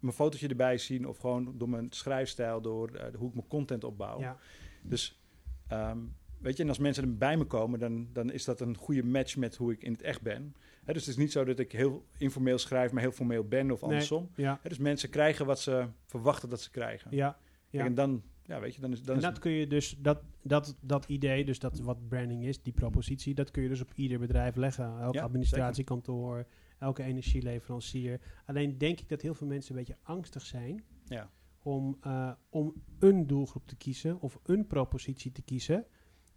mijn fotootje erbij zien. Of gewoon door mijn schrijfstijl, door eh, hoe ik mijn content opbouw. Ja. Dus ehm, weet je, en als mensen er bij me komen, dan, dan is dat een goede match met hoe ik in het echt ben. Dus het is niet zo dat ik heel informeel schrijf, maar heel formeel ben of Nee. andersom. Ja, dus mensen krijgen wat ze verwachten dat ze krijgen. ja. Kijk, ja. en dan, ja, weet je, dan is, dan En is dat kun je dus, dat, dat, dat idee, dus dat wat branding is, die propositie, dat kun je dus op ieder bedrijf leggen. Elk Ja, administratiekantoor, elke energieleverancier. Alleen denk ik dat heel veel mensen een beetje angstig zijn ja. om, eh, om een doelgroep te kiezen of een propositie te kiezen.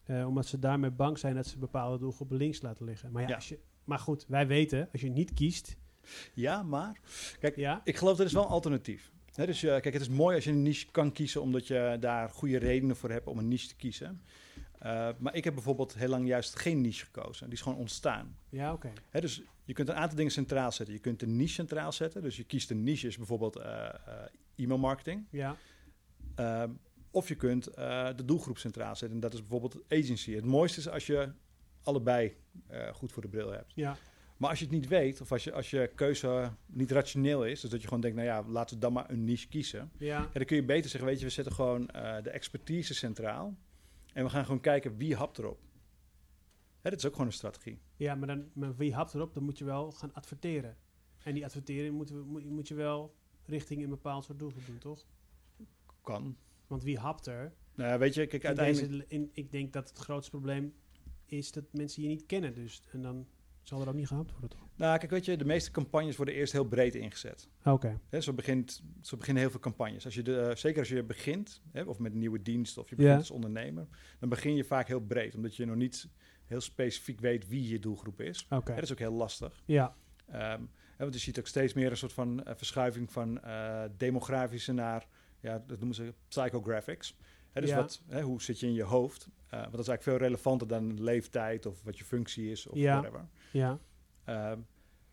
eh, omdat ze daarmee bang zijn dat ze bepaalde doelgroepen links laten liggen. Maar, ja, Ja. Als je, maar goed, wij weten, als je niet kiest, ja, maar kijk, ja, ik geloof dat is wel een alternatief. Hè, dus eh, kijk, het is mooi als je een niche kan kiezen, omdat je daar goede redenen voor hebt om een niche te kiezen. Eh, maar ik heb bijvoorbeeld heel lang juist geen niche gekozen. Die is gewoon ontstaan. ja oké. Dus je kunt een aantal dingen centraal zetten. Je kunt een niche centraal zetten. Dus je kiest een niche, is bijvoorbeeld eh, eh, e-mail marketing. Ja, Ehm, of je kunt de doelgroep centraal zetten. En dat is bijvoorbeeld agency. Het mooiste is als je allebei goed voor de bril hebt. ja, Maar als je het niet weet, of als je, als je keuze niet rationeel is, dus dat je gewoon denkt, nou ja, laten we dan maar een niche kiezen. ja, Ja, dan kun je beter zeggen, weet je, we zetten gewoon de expertise centraal. En we gaan gewoon kijken wie hapt erop. Hè, dat is ook gewoon een strategie. ja, maar dan maar wie hapt erop, dan moet je wel gaan adverteren. En die adverteren moet, moet, moet je wel richting een bepaald soort doelgroep doen, toch? Kan. Want wie hapt er? Nou ja, weet je, kijk, In uiteindelijk... deze, in, ik denk dat het grootste probleem is dat mensen je niet kennen. Dus, en dan zal er ook niet gehapt worden, toch? Nou, kijk, weet je, de meeste campagnes worden eerst heel breed ingezet. Oké. Hè, zo, begint, zo beginnen heel veel campagnes. Als je de, eh, zeker als je begint, hè, of met een nieuwe dienst, of je begint Ja. als ondernemer, dan begin je vaak heel breed, omdat je nog niet heel specifiek weet wie je doelgroep is. Oké. Dat is ook heel lastig. Ja. Ehm, hè, want je ziet ook steeds meer een soort van eh, verschuiving van eh, demografische naar, ja, dat noemen ze psychographics. Dus Ja. wat, hoe zit je in je hoofd? Eh, want dat is eigenlijk veel relevanter dan leeftijd of wat je functie is of Ja. whatever. Ja. Ehm,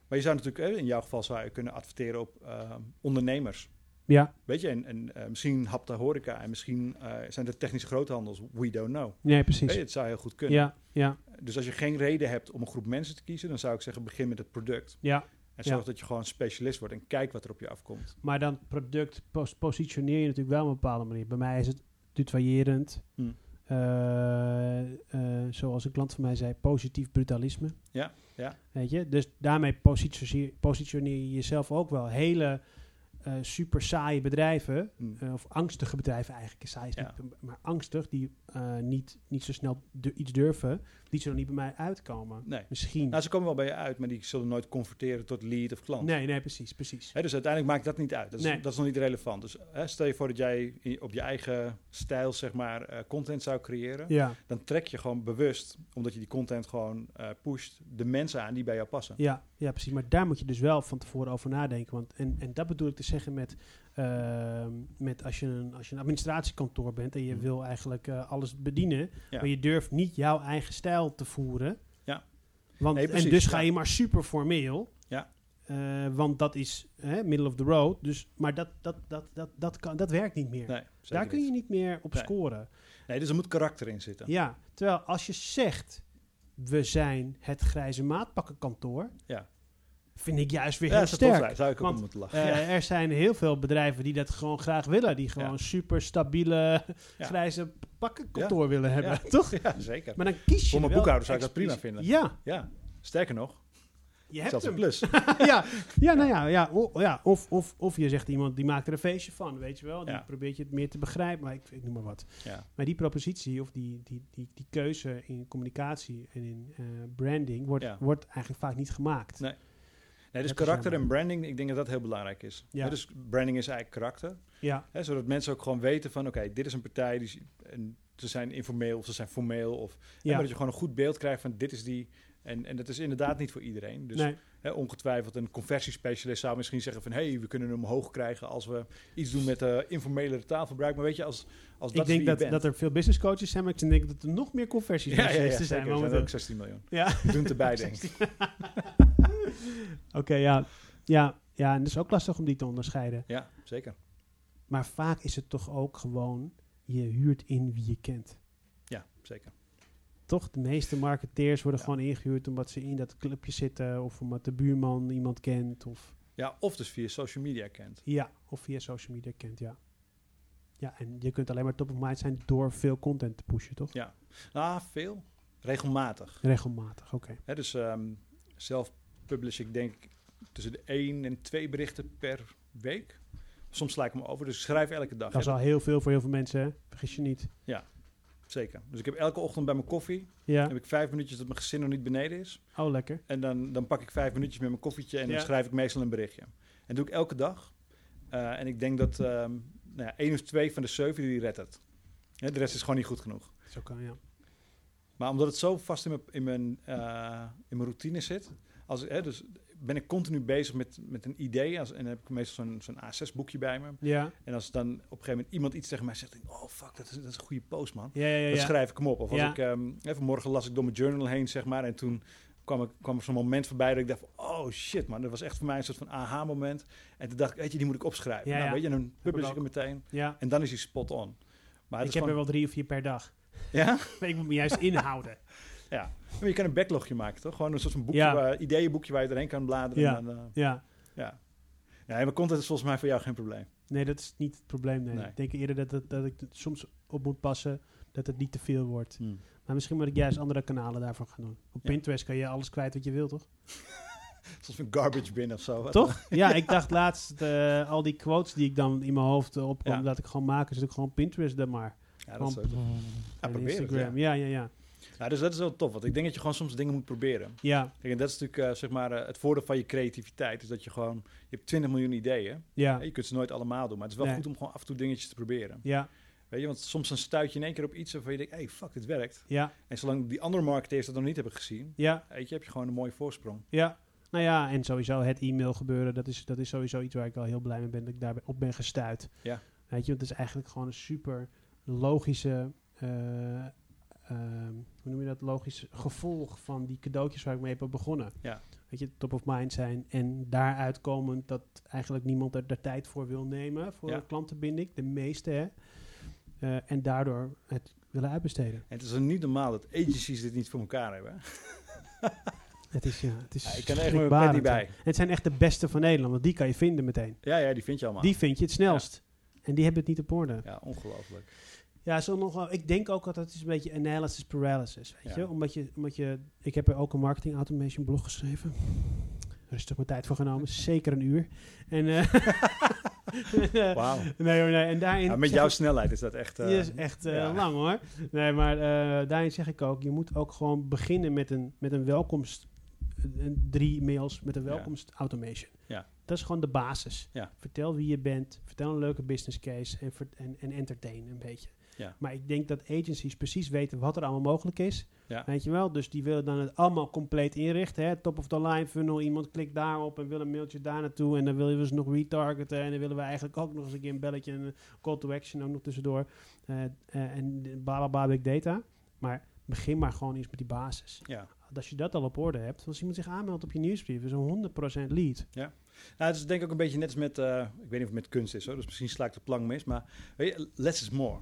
maar je zou natuurlijk, in jouw geval zou je kunnen adverteren op ehm, ondernemers. Ja. Weet je, en, en eh, misschien hapt de horeca en misschien eh, zijn er technische groothandels. We don't know. Nee, precies. je, het zou heel goed kunnen. Ja. Ja. Dus als je geen reden hebt om een groep mensen te kiezen, dan zou ik zeggen begin met het product. Ja. En zorg Ja. dat je gewoon specialist wordt en kijk wat er op je afkomt. Maar dan product pos- positioneer je natuurlijk wel op een bepaalde manier. Bij mij is het tutoyerend. Hm. Eh, eh, zoals een klant van mij zei, positief brutalisme. Ja, ja. Weet je? Dus daarmee positioneer, positioneer je jezelf ook wel. Hele eh, super saaie bedrijven, Hm. eh, of angstige bedrijven eigenlijk, saai is Ja. niet, maar angstig, die eh, niet, niet zo snel iets durven, die zullen niet bij mij uitkomen. Nee. Misschien. Nou, ze komen wel bij je uit, maar die zullen nooit converteren tot lead of klant. nee, nee, precies, precies. Hè, dus uiteindelijk maakt dat niet uit. Dat is, Nee. dat is nog niet relevant. Dus hè, stel je voor dat jij op je eigen stijl, zeg maar, content zou creëren. Ja, Dan trek je gewoon bewust, omdat je die content gewoon pusht, de mensen aan die bij jou passen. ja, ja, precies. Maar daar moet je dus wel van tevoren over nadenken. Want, en, en dat bedoel ik te zeggen met, ehm, met als, je een, als je een administratiekantoor bent en je Mhm. wil eigenlijk eh, alles bedienen, Ja. maar je durft niet jouw eigen stijl te voeren. Ja. Want, Nee, en precies, dus ga je maar super formeel. Ja. Eh, want dat is hè, middle of the road. Dus, maar dat, dat, dat, dat, dat, kan, dat werkt niet meer. Nee, Daar kun je niet. niet meer op Nee. scoren. Nee, dus er moet karakter in zitten. Ja, terwijl als je zegt, we zijn het grijze maatpakkenkantoor, Ja. Vind ik juist weer Ja, heel sterk. zijn. Zou ik ook Want, moeten lachen. Eh, ja. Er zijn heel veel bedrijven die dat gewoon graag willen. Die gewoon Ja. super stabiele Ja. grijze pakkenkantoor willen hebben. Ja. Toch? ja, zeker. Maar dan kies je Voor mijn boekhouder zou ik dat prima vinden. Ja, Ja, sterker nog, je hebt een hem. plus. ja, ja, nou ja, ja, o- ja of, of, of je zegt iemand die maakt er een feestje van, weet je wel. Die Ja. probeert je het meer te begrijpen, maar ik, ik noem maar wat. ja. Maar die propositie of die, die, die, die keuze in communicatie en in eh, branding wordt, Ja. wordt eigenlijk vaak niet gemaakt. Nee. Nee, dus karakter en branding, ik denk dat dat heel belangrijk is. Ja. Dus branding is eigenlijk karakter. Ja, Hè, zodat mensen ook gewoon weten van, oké, dit is een partij, die, en ze zijn informeel of ze zijn formeel. Of, hè, ja. maar dat je gewoon een goed beeld krijgt van, dit is die... En, en dat is inderdaad niet voor iedereen. Dus nee, hè, ongetwijfeld een conversiespecialist zou misschien zeggen van... hé, hey, we kunnen hem omhoog krijgen als we iets doen met uh, informelere taalverbruik. Maar weet je, als, als dat ik denk dat, dat er veel business coaches zijn, maar ik denk dat er nog meer conversies Ja, ja, ja, zijn. zeker. zijn ook 16 miljoen. Ja. We doen het erbij, denk ik. Oké, ja. ja. Ja, en het is ook lastig om die te onderscheiden. Ja, zeker. maar vaak is het toch ook gewoon, je huurt in wie je kent. Ja, zeker. Toch? De meeste marketeers worden Ja. gewoon ingehuurd omdat ze in dat clubje zitten of omdat de buurman iemand kent of Ja, of dus via social media kent. ja, of via social media kent, ja. Ja, en je kunt alleen maar top of mind zijn door veel content te pushen, toch? Ja. Nou, veel. Regelmatig. Regelmatig, oké. Dus ehm, zelf publish ik denk tussen de één en twee berichten per week. Soms sla ik me over, dus ik schrijf elke dag. Dat is al heel veel voor heel veel mensen, hè? vergis je niet. Zeker. Dus ik heb elke ochtend bij mijn koffie, Ja, heb ik vijf minuutjes dat mijn gezin nog niet beneden is. oh lekker. En dan, dan pak ik vijf minuutjes met mijn koffietje en Ja. dan schrijf ik meestal een berichtje. En doe ik elke dag. Eh, en ik denk dat ehm nou ja, één of twee van de zeven die redt het. De rest is gewoon niet goed genoeg. Zo kan, ja. Maar omdat het zo vast in mijn, in mijn, eh, in mijn routine zit, als, hè, dus ben ik continu bezig met, met een idee. Als, en dan heb ik meestal zo'n zo'n A6-boekje bij me. Ja, En als dan op een gegeven moment iemand iets tegen mij zegt, denk oh fuck, dat is, dat is een goede post, man. ja, ja, ja. Dan schrijf ik hem op. Of als ik, ehm, hè, vanmorgen las ik door mijn journal heen, zeg maar. En toen kwam, ik, kwam er zo'n moment voorbij dat ik dacht, van, oh shit, man. Dat was echt voor mij een soort van aha-moment. En toen dacht ik, weet je, die moet ik opschrijven. Ja, nou, ja. weet je, en dan publish ik hem meteen. ja. En dan is hij spot on. Maar Ik heb er wel drie of vier per dag. Ja? Ik moet me juist inhouden. Ja. Maar je kan een backlogje maken, toch? Gewoon een soort van boekje, Ja. waar, ideeënboekje waar je erheen kan bladeren. Ja. En dan, eh, Ja. ja. Ja, en mijn content is volgens mij voor jou geen probleem. Nee, dat is niet het probleem. Nee. Nee. Ik denk eerder dat, het- dat ik het soms op moet passen dat het niet te veel wordt. Hm. Maar misschien moet ik juist andere kanalen daarvan gaan doen. Op Ja. Pinterest kan je alles kwijt wat je wil, toch? Zoals een garbage bin of zo. Wat Toch? ja, ik dacht laatst, eh, al die quotes die ik dan in mijn hoofd opkom, Ja. laat ik gewoon maken. Zet ik gewoon Pinterest dan maar. Ja, dat is ook- het, Instagram. ja, ja, ja. Ja, dus dat is wel tof. Want ik denk dat je gewoon soms dingen moet proberen. Ja, Kijk, en dat is natuurlijk eh, zeg maar, eh, het voordeel van je creativiteit. Is dat je gewoon, je hebt 20 miljoen ideeën. ja, Je kunt ze nooit allemaal doen. Maar het is wel Nee. goed om gewoon af en toe dingetjes te proberen. ja, Weet je, want soms dan stuit je in één keer op iets waarvan je denkt, hey, fuck, dit werkt. ja, En zolang die andere marketeers dat nog niet hebben gezien, ja, weet je, heb je gewoon een mooie voorsprong. ja. Nou ja, en sowieso het e-mail gebeuren, dat is, dat is sowieso iets waar ik al heel blij mee ben dat ik daar op ben gestuurd. Ja. Weet je, want het is eigenlijk gewoon een super logische, eh, hoe noem je dat, logisch gevolg van die cadeautjes waar ik mee heb begonnen. Ja. Weet je, top of mind zijn en daaruit komend dat eigenlijk niemand er de tijd voor wil nemen voor Ja. klantenbinding, de meeste hè. Eh, en daardoor het willen uitbesteden. En het is dan niet normaal dat agencies dit niet voor elkaar hebben. Het is, ja, het is Ja, ik kan er echt mijn niet bij. En het zijn echt de beste van Nederland, want die kan je vinden meteen. Ja, ja, die vind je allemaal. Die vind je het snelst. En die hebben het niet op orde. Ja, ongelooflijk. Ja, zo nog wel. Ik denk ook dat het is een beetje analysis paralysis, weet Ja. je? Omdat je, omdat je, ik heb er ook een marketing automation blog geschreven. Rustig mijn tijd voor genomen, zeker een uur. En, eh, Wauw. nee, hoor, nee, en daarin. Ja, met jouw ik- snelheid is dat echt... eh, die is echt eh, ja. lang hoor. Nee, maar eh, daarin zeg ik ook, je moet ook gewoon beginnen met een, met een welkomst. een- drie mails met een welkomst automation. Ja. Dat is gewoon de basis. Ja. Vertel wie je bent, vertel een leuke business case en, en, en entertain een beetje. Ja. Maar ik denk dat agencies precies weten wat er allemaal mogelijk is. Ja. Weet je wel? Dus die willen dan het allemaal compleet inrichten. Hè? Top of the line funnel. Iemand klikt daarop en wil een mailtje daar naartoe. En dan willen we ze nog retargeten. En dan willen we eigenlijk ook nog eens een keer een belletje en een call to action ook nog tussendoor. Eh, eh, en bla bla bla big data. Maar begin maar gewoon eens met die basis. Ja. Als je dat al op orde hebt, als iemand zich aanmeldt op je nieuwsbrief, is een 100% lead. Nou, het is denk ik ook een beetje net als met, eh, ik weet niet of het met kunst is hoor, dus misschien sla ik de plank mis, maar weet je, less is more.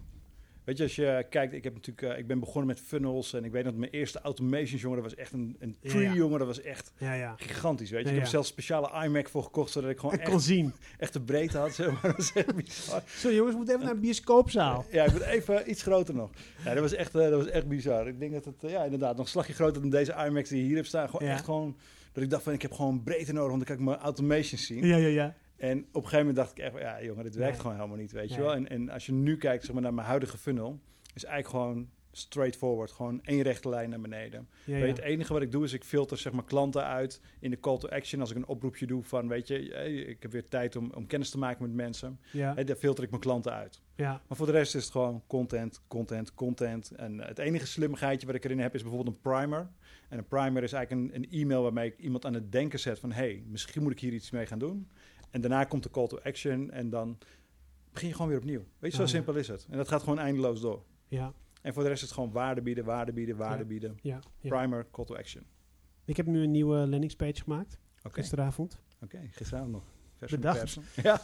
Weet je, als je kijkt, ik heb natuurlijk, eh, ik ben begonnen met funnels en ik weet dat mijn eerste automations, jongen, dat was echt een, een Ja, tree, ja. jongen, dat was echt Ja, gigantisch, weet je. Ik heb zelfs speciale iMac voor gekocht, zodat ik gewoon Ik kon echt, zien. echt de breedte had, zeg maar. Dat echt bizar. Zo jongens, we moeten even naar een bioscoopzaal. Ja, ik ben even iets groter nog. Ja, dat was echt, eh, dat was echt bizar. Ik denk dat het, eh, ja, inderdaad, nog een slagje groter dan deze iMacs die hier hebt staan. Gewoon echt gewoon, dat ik dacht van, ik heb gewoon breedte nodig, want dan kan ik mijn automations zien. Ja, ja, ja. En op een gegeven moment dacht ik echt, ja jongen, dit werkt Nee. gewoon helemaal niet, weet je wel. En, en als je nu kijkt zeg maar, naar mijn huidige funnel, is eigenlijk gewoon straightforward, gewoon één rechte lijn naar beneden. ja, Weet ja. het enige wat ik doe is ik filter zeg maar klanten uit in de call to action. Als ik een oproepje doe van, weet je, ik heb weer tijd om, om kennis te maken met mensen. ja, Hey, daar filter ik mijn klanten uit. ja. Maar voor de rest is het gewoon content, content, content. En het enige slimmigheidje wat ik erin heb is bijvoorbeeld een primer. En een primer is eigenlijk een, een e-mail waarmee ik iemand aan het denken zet van... hey, misschien moet ik hier iets mee gaan doen. En daarna komt de call to action en dan begin je gewoon weer opnieuw. Weet je, zo Ah, simpel is het. En dat gaat gewoon eindeloos door. ja, En voor de rest is het gewoon waarde bieden, waarde bieden, waarde Ja. bieden. ja, ja. Primer, call to action. Ik heb nu een nieuwe landingspage gemaakt, Oké, gisteravond. oké, gisteravond nog. Vers Bedacht. Ja,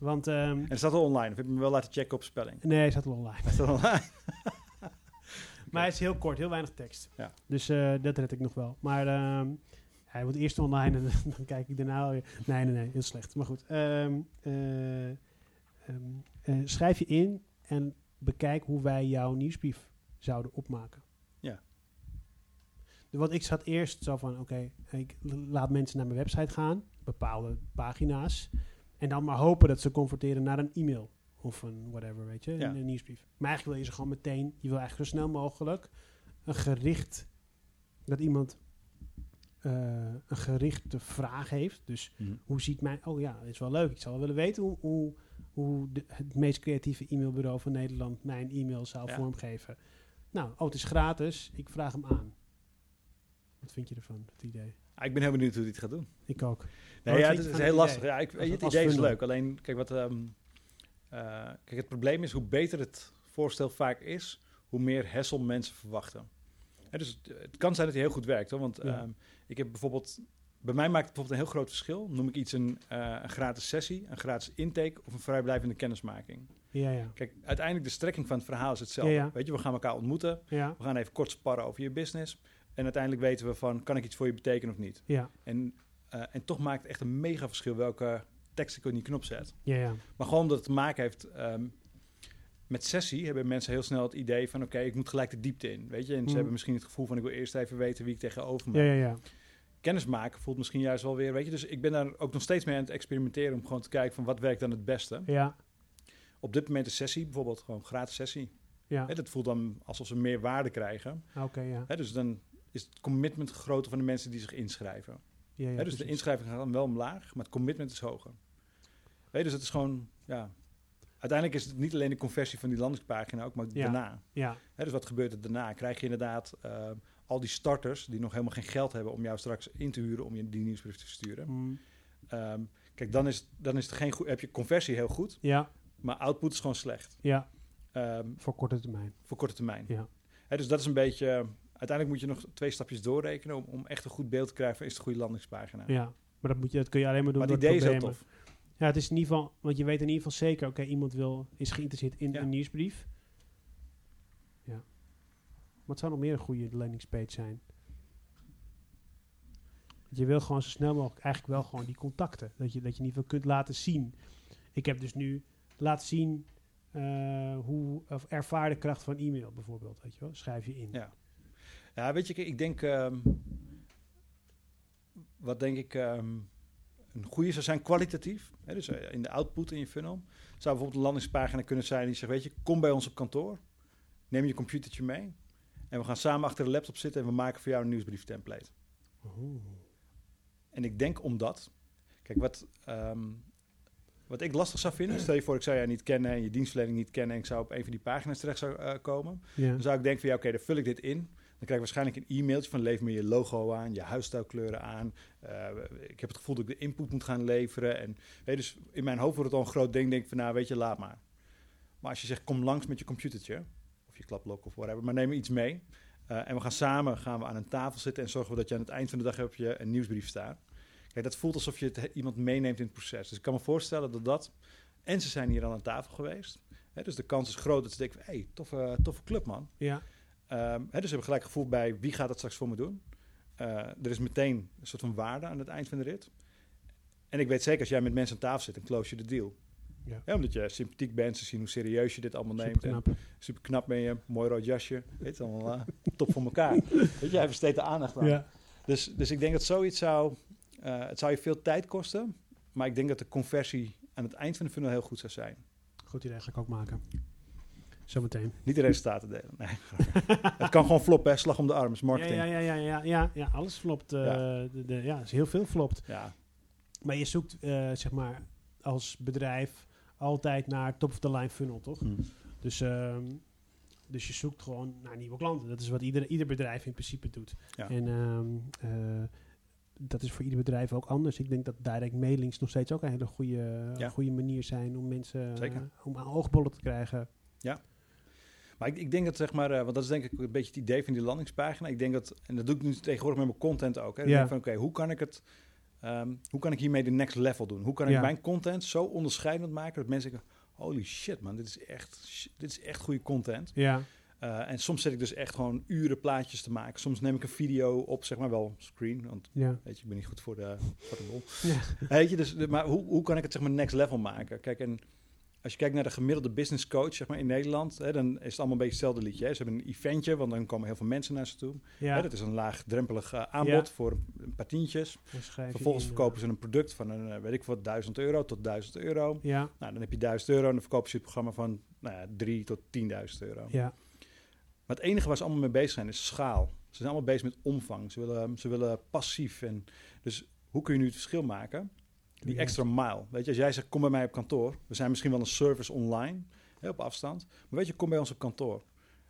Want, ehm, en het staat al online. Of heb je hem wel laten checken op spelling? nee, hij staat wel online. Het staat online. Maar hij is heel kort, heel weinig tekst. Ja. Dus eh, dat red ik nog wel. Maar ehm, hij wordt eerst online en dan kijk ik daarna alweer. Nee, nee, nee, heel slecht. Maar goed. ehm, eh, ehm, eh, schrijf je in en bekijk hoe wij jouw nieuwsbrief zouden opmaken. Ja. Want ik zat eerst zo van, oké, ik laat mensen naar mijn website gaan, bepaalde pagina's. En dan maar hopen dat ze converteren naar een e-mail. Of een whatever, weet je, Ja. een, een nieuwsbrief. Maar eigenlijk wil je ze gewoon meteen, je wil eigenlijk zo snel mogelijk een gericht, dat iemand eh, een gerichte vraag heeft. Dus Mhm. hoe ziet mijn, oh ja, dat is wel leuk. Ik zou wel willen weten hoe, hoe, hoe de, het meest creatieve e-mailbureau van Nederland mijn e-mail zou Ja. vormgeven. Nou, oh, het is gratis, ik vraag hem aan. Wat vind je ervan, het idee? Ah, ik ben heel benieuwd hoe het gaat doen. Ik ook. Nee, Wat ja, het is heel het lastig. idee? Ja, ik, het als idee is leuk. Alleen, kijk, wat, ehm, eh, kijk, het probleem is hoe beter het voorstel vaak is, hoe meer hassle mensen verwachten. Dus het, het kan zijn dat hij heel goed werkt. Hoor, want Ja. ehm, ik heb bijvoorbeeld, bij mij maakt het bijvoorbeeld een heel groot verschil. Noem ik iets een, eh, een gratis sessie, een gratis intake of een vrijblijvende kennismaking. Ja, ja. Kijk, uiteindelijk de strekking van het verhaal is hetzelfde. Ja. Weet je, we gaan elkaar ontmoeten. Ja, We gaan even kort sparren over je business. En uiteindelijk weten we van, kan ik iets voor je betekenen of niet? ja, En, eh, en toch maakt het echt een mega verschil welke tekst ik op die knop zet. ja, ja. Maar gewoon omdat het te maken heeft ehm, met sessie, hebben mensen heel snel het idee van, oké, ik moet gelijk de diepte in. Weet je? En ze Mhm. hebben misschien het gevoel van, ik wil eerst even weten wie ik tegenover me Ja, ja, ja. Kennis maken voelt misschien juist wel weer, weet je. Dus ik ben daar ook nog steeds mee aan het experimenteren om gewoon te kijken van, wat werkt dan het beste? Ja, Op dit moment een sessie, bijvoorbeeld gewoon gratis sessie. ja. Hè, dat voelt dan alsof ze meer waarde krijgen. Oké, ja. Hè, dus dan is het commitment groter van de mensen die zich inschrijven. ja, ja Hè, dus de inschrijving gaat dan wel omlaag, maar het commitment is hoger. Weet je, dus het is gewoon, ja... Uiteindelijk is het niet alleen de conversie van die landingspagina, ook maar Ja. daarna. Ja, Hè, dus wat gebeurt er daarna? Krijg je inderdaad eh, al die starters die nog helemaal geen geld hebben om jou straks in te huren om je die nieuwsbrief te sturen. mm, Ehm, kijk, dan is, dan is het geen goed, heb je conversie heel goed, ja, maar output is gewoon slecht. ja, Ehm, voor korte termijn. voor korte termijn. Ja. Hè, dus dat is een beetje. Uiteindelijk moet je nog twee stapjes doorrekenen om, om echt een goed beeld te krijgen van is het een goede landingspagina. Ja, maar dat, moet je, dat kun je alleen maar doen maar het idee is heel tof. Ja, het is in ieder geval, want je weet in ieder geval zeker, oké, iemand wil, is geïnteresseerd in Ja. een nieuwsbrief. Wat zou nog meer een goede landingspage zijn? Je wil gewoon zo snel mogelijk eigenlijk wel gewoon die contacten. Dat je, dat je in ieder kunt laten zien. Ik heb dus nu laten zien eh, hoe of ervaar de kracht van e-mail bijvoorbeeld. Weet je wel? Schrijf je in. Ja. Ja, weet je, ik denk. ehm, wat denk ik. ehm, een goede zou zijn kwalitatief. Hè, dus eh, in de output in je funnel. Zou bijvoorbeeld een landingspagina kunnen zijn die zegt: Weet je, kom bij ons op kantoor. Neem je computertje mee. En we gaan samen achter de laptop zitten en we maken voor jou een nieuwsbrief template. Oeh. En ik denk omdat. Kijk, wat, ehm, wat ik lastig zou vinden. Stel je voor, ik zou jou niet kennen en je dienstverlening niet kennen. en ik zou op een van die pagina's terecht zou, eh, komen. Ja. Dan zou ik denken van ja, oké, dan vul ik dit in. Dan krijg ik waarschijnlijk een e-mailtje van lever me je logo aan, je huisstijlkleuren aan. Eh, ik heb het gevoel dat ik de input moet gaan leveren. En, weet je, dus in mijn hoofd wordt het al een groot ding. Denk ik van nou, weet je, laat maar. Maar als je zegt kom langs met je computertje, je klaplok of whatever, maar neem iets mee. Eh, en we gaan samen gaan we aan een tafel zitten en zorgen we dat je aan het eind van de dag heb je een nieuwsbrief staan. Kijk, dat voelt alsof je het, iemand meeneemt in het proces. Dus ik kan me voorstellen dat dat... En ze zijn hier al aan tafel geweest. Hè, dus de kans is groot dat ze denken... hé, hey, toffe, toffe club, man. ja. Ehm, hè, dus ze hebben gelijk gevoel bij wie gaat dat straks voor me doen. Eh, er is meteen een soort van waarde aan het eind van de rit. En ik weet zeker, als jij met mensen aan tafel zit, dan close je de deal. Ja. Ja, omdat je sympathiek bent, ze zien hoe serieus je dit allemaal neemt. En super knap ben je, mooi rood jasje. Weet je, allemaal eh, top voor elkaar. weet je, hij besteedt de aandacht aan. Ja. Dus, dus ik denk dat zoiets zou... eh, het zou je veel tijd kosten. Maar ik denk dat de conversie aan het eind van de funnel heel goed zou zijn. Goed idee, ga ik ook maken. Zometeen. Niet de resultaten delen. Nee. het kan gewoon floppen, hè. slag om de arm. is marketing. Ja, ja, ja, ja, ja, ja, ja, alles flopt. Ja. de, de, ja, is heel veel flopt. Ja. Maar je zoekt, zeg maar, als bedrijf altijd naar top-of-the-line funnel, toch? Hm. Dus, ehm, dus je zoekt gewoon naar nieuwe klanten. Dat is wat ieder, ieder bedrijf in principe doet. Ja. En ehm, eh, dat is voor ieder bedrijf ook anders. Ik denk dat direct mailings nog steeds ook een hele goede, Ja. goede manier zijn om mensen Zeker. eh, om aan oogbollen te krijgen. Maar ik, ik denk dat, zeg maar, eh, want dat is denk ik een beetje het idee van die landingspagina. Ik denk dat, en dat doe ik nu tegenwoordig met mijn content ook. Hè. Dan Ja. denk ik van, oké, hoe kan ik het ehm, hoe kan ik hiermee de next level doen? Hoe kan ik Ja. mijn content zo onderscheidend maken dat mensen denken, holy shit man, dit is echt, dit is echt goede content. Ja, Eh, en soms zet ik dus echt gewoon uren plaatjes te maken. Soms neem ik een video op, zeg maar wel screen, want ja. weet je, ik ben niet goed voor de, voor de bol. Ja. Weet je, dus, maar hoe, hoe kan ik het zeg maar next level maken? Kijk, en als je kijkt naar de gemiddelde business coach zeg maar, in Nederland, hè, dan is het allemaal een beetje hetzelfde liedje. Hè. Ze hebben een eventje, want dan komen heel veel mensen naar ze toe. ja. Hè, dat is een laagdrempelig eh, aanbod Ja. voor een paar tientjes. Vervolgens eh, verkopen ze een product van een, eh, weet ik wat, 1000 euro tot 1000 euro. Ja, Nou, dan heb je 1000 euro en dan verkopen ze het programma van nou ja, 3 tot 10.000 euro. ja, Maar het enige waar ze allemaal mee bezig zijn is schaal. Ze zijn allemaal bezig met omvang. Ze willen, ze willen passief. En dus hoe kun je nu het verschil maken? Die extra mile. Weet je, als jij zegt, kom bij mij op kantoor. We zijn misschien wel een service online, hè, op afstand. Maar weet je, kom bij ons op kantoor.